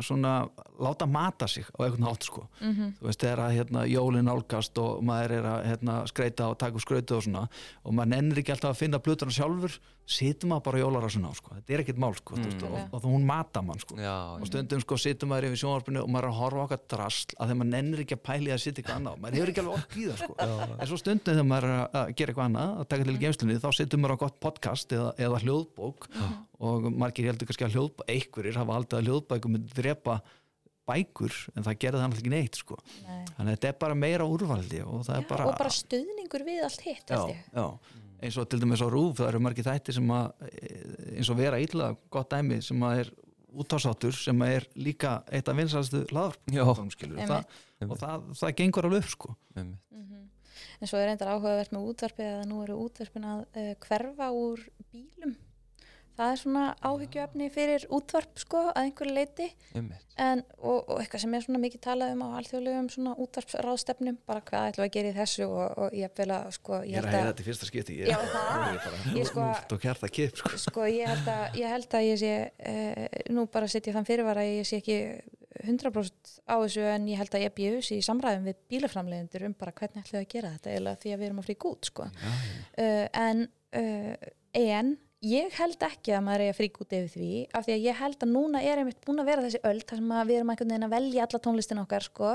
svona láta mata sig á einhvern hátt sko. Mhm. þú veist, þegar að hérna, jólin nálgast og maður er að hérna, skreita og taka upp skrautu og svona og maður nennir ekki alltaf að finna plötuna sjálfur situm maður bara jólarasuna á sko. þetta er ekkert mál sko, mm. og, og, og hún mata mann sko Já, og stundum sko sittum maður yfir sjónvarpinu og maður er að horfa á okkar drasl að þegar maður nennir ekki að pæli að sitja eitthvað annað maður hefur ekki alveg ork í það sko en svo stundum þegar maður er að gera eitthvað annað að taka til geimslunni þá sittum maður á gott podcast eða, eða hljóðbók og margir heldur kannski að hljóðbæ einhverjir hafa aldrei að hljóðbækum myndi drepa bækur en það gerði hann ekki neitt sko. Nei. þannig að þetta er bara meira úrvaldi og það Já, er bara, og bara stuðningur við allt hitt já, já. eins og til dæmis á rúf það eru margir þættir sem að eins og vera illa gott dæmi sem að er útásáttur sem að er líka eitt af laðarpum skilur og, það, og það, það gengur alveg upp sko. Einmitt. Mhm. En svo er reyndar áhugavert með útvarpið að nú eru útvarpin að uh, hverfa úr bílum. Það er svona áhyggjuefni fyrir útvarp sko að einhverju leiti en, og, og eitthvað sem er svona mikið talað um á alþjóðlegum svona útvarpsráðstefnum bara hvað ætlum að gera í þessu og, og ég vil að sko ég er að heyra þetta í fyrsta skipti ég, Já, ég Ég sko- kip sko. sko ég held að ég, held að ég sé uh, nú bara setja þann fyrirvara ég sé ekki 100% á þessu en ég held að ég bjöðs í samræðum við bílaframlegendur um bara hvernig ætlum að gera þetta eða því að við erum að frík út sko. já, já. uh, en, uh, en ég held ekki að maður er að frík út yfir því af því að ég held að núna er einmitt búin að vera þessi öll þar sem við erum einhvern veginn að velja alla tónlistin okkar sko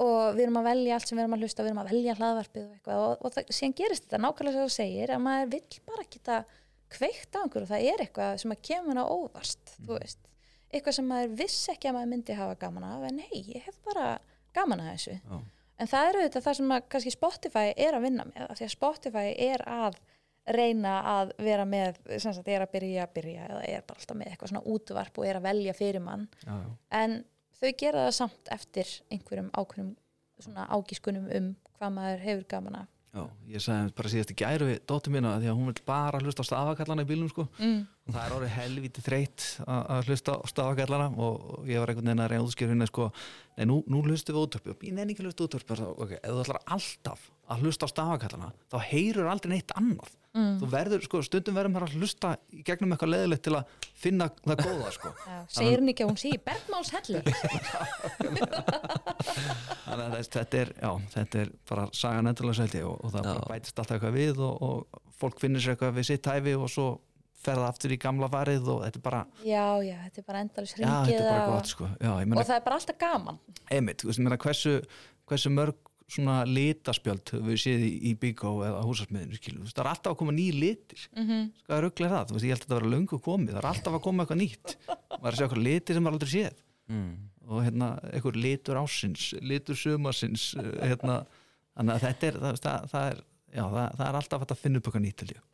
og við erum að velja allt sem við erum að hlusta við erum að velja hlaðvarpið og eitthvað og, og það, síðan gerist þetta nákvæmlega sem þú segir að maður vill bara geta kveikt á einhverju og það er eitthvað sem að kemur á óvart þú veist, eitthvað sem maður viss ekki að maður myndi hafa gaman af en hei, ég hef bara gaman af þessu. Já. en það eru þetta það sem að kannski Spotify er að vinna með því að Spotify er að reyna að vera með sem sagt, er að byrja að byrja eða er bara alltaf með eitthvað svona útvarp og er að velja fyrir mann Já, já. en þau gera það samt eftir einhverjum ákveðnum svona ágískunum um hvað maður hefur gaman af Já, ég sagði bara síðast í gæru við dóttur mína því að hún vil bara hlusta á stafakallana í bílum sko. mm. og það er orðið helviti þreytt að að hlusta á stafakallana og ég var einhvern veginn að reyna útskýra hérna sko, nei nú, nú hlustum við útvarpi og ég nenni ekki að hlusta útvarpi og ok, ef þú ætlar alltaf að hlusta á stafakallana þá heyrur aldrei neitt annað Mm. þú verður, sko, stundum verður maður að hlusta í gegnum eitthvað leðilegt til að finna það góða sko. Já, segir hún ekki að hún sé í Bergmáls hellu þannig að þetta er, já, þetta er bara sagan endurlega seldi og, og það bætist alltaf eitthvað við og, og fólk finnir sér eitthvað við sitt hæfi og svo fer það aftur í gamla farið og þetta er bara, já, já, þetta er bara endalins já, þetta ringið er bara og, gott sko. já, ég og það er bara alltaf gaman einmitt, hversu, hversu mörg svona litaspjöld við séð í, í Bíkó eða húsarsmiðinu, það er alltaf að koma ný litir. Mm -hmm. hvað er rugglega það, þú veist, ég held að þetta vera löngu komið. Það er alltaf að koma eitthvað nýtt. Maður er að segja eitthvað litir sem maður aldrei séð. Mm. og hérna, eitthvað litur ásins litur sumarsins eh, hérna, þannig að þetta er það, það, það er, já, það, það er alltaf að finna upp eitthvað nýtt held ég.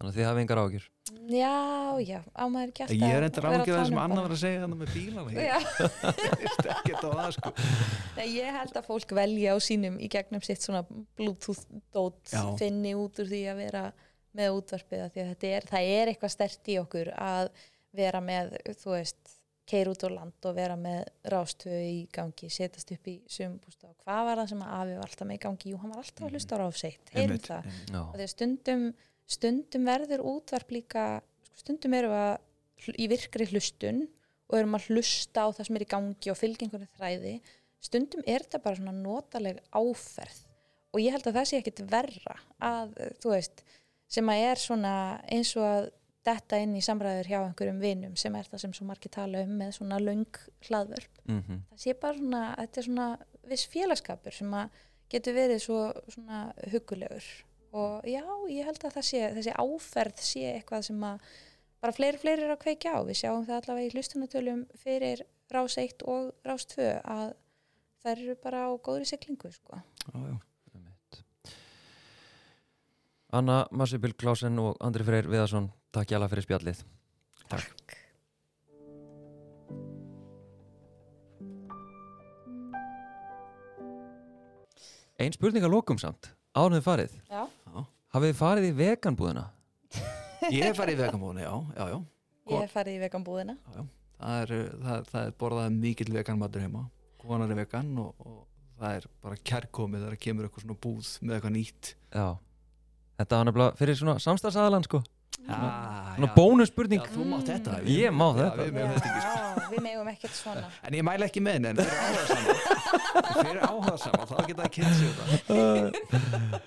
Þannig að þið hafi engar ágjur. já, já, á maður alltaf ég er enda að vera ráðgjörð það sem annar var að segja þannig með bílana. Ég veist ekki á það sko. Nei, ég held að fólk velja á sínum í gegnum sitt svona bluetooth dót Já. finni út úr því að vera með útvarpið af því að þetta er, það er eitthvað stert í okkur að vera með þú veist, keir út á land og vera með rástöðu í gangi setjast upp í sumbústa og hvað var það sem að afi var alltaf með í gangi, jú hann var alltaf að hlusta á ráseitt, heyrum það. Já. og því að stundum, stundum verður útvarp líka sko, stundum erum við að í virkri hlustun og erum að hlusta á það sem er í gangi og einhverju þræði. Stundum er þetta bara svona notaleg áferð og ég held að það sé ekkit verra að þú veist sem að er svona eins og að detta inn í samræður hjá einhverjum vinum sem er það sem svo margir tala um með svona löng hlaðvörp. Mm það sé bara svona, þetta er svona viss félagskapur sem að getur verið svo svona hugulegur og já, ég held að það sé þessi áferð sé eitthvað sem að bara fleiri, fleiri er að kveikja á við sjáum það allavega í hlustunatölum fyrir rás 1 og rás 2 að þær eru bara á góðri siglingu sko. Já, já. Anna Marsipil Klásen og Andri Freyr Viðarsson, takk hjá fyrir spjallið. Takk. Ein spurning að lokum samt, ánum farið. Já. Hafið þið farið í veganbúðina? ég hef farið í veganbúðinu, já, já, já Ég hef farið í veganbúðina. það er, það, það er borðað mikill veganmatur heima konar er vegan og, og það er bara kærkomið þegar kemur eitthvað svona búð með eitthvað nýtt Já. Þetta var nefnilega fyrir svona samstagsæðalan sko. já, Svona bónusspurning. já, þú mátt þetta Ég má Já, þetta. við megum þetta ekki, sko. Já, við megum ekkert svona. en ég mæla ekki með henni en það sig þetta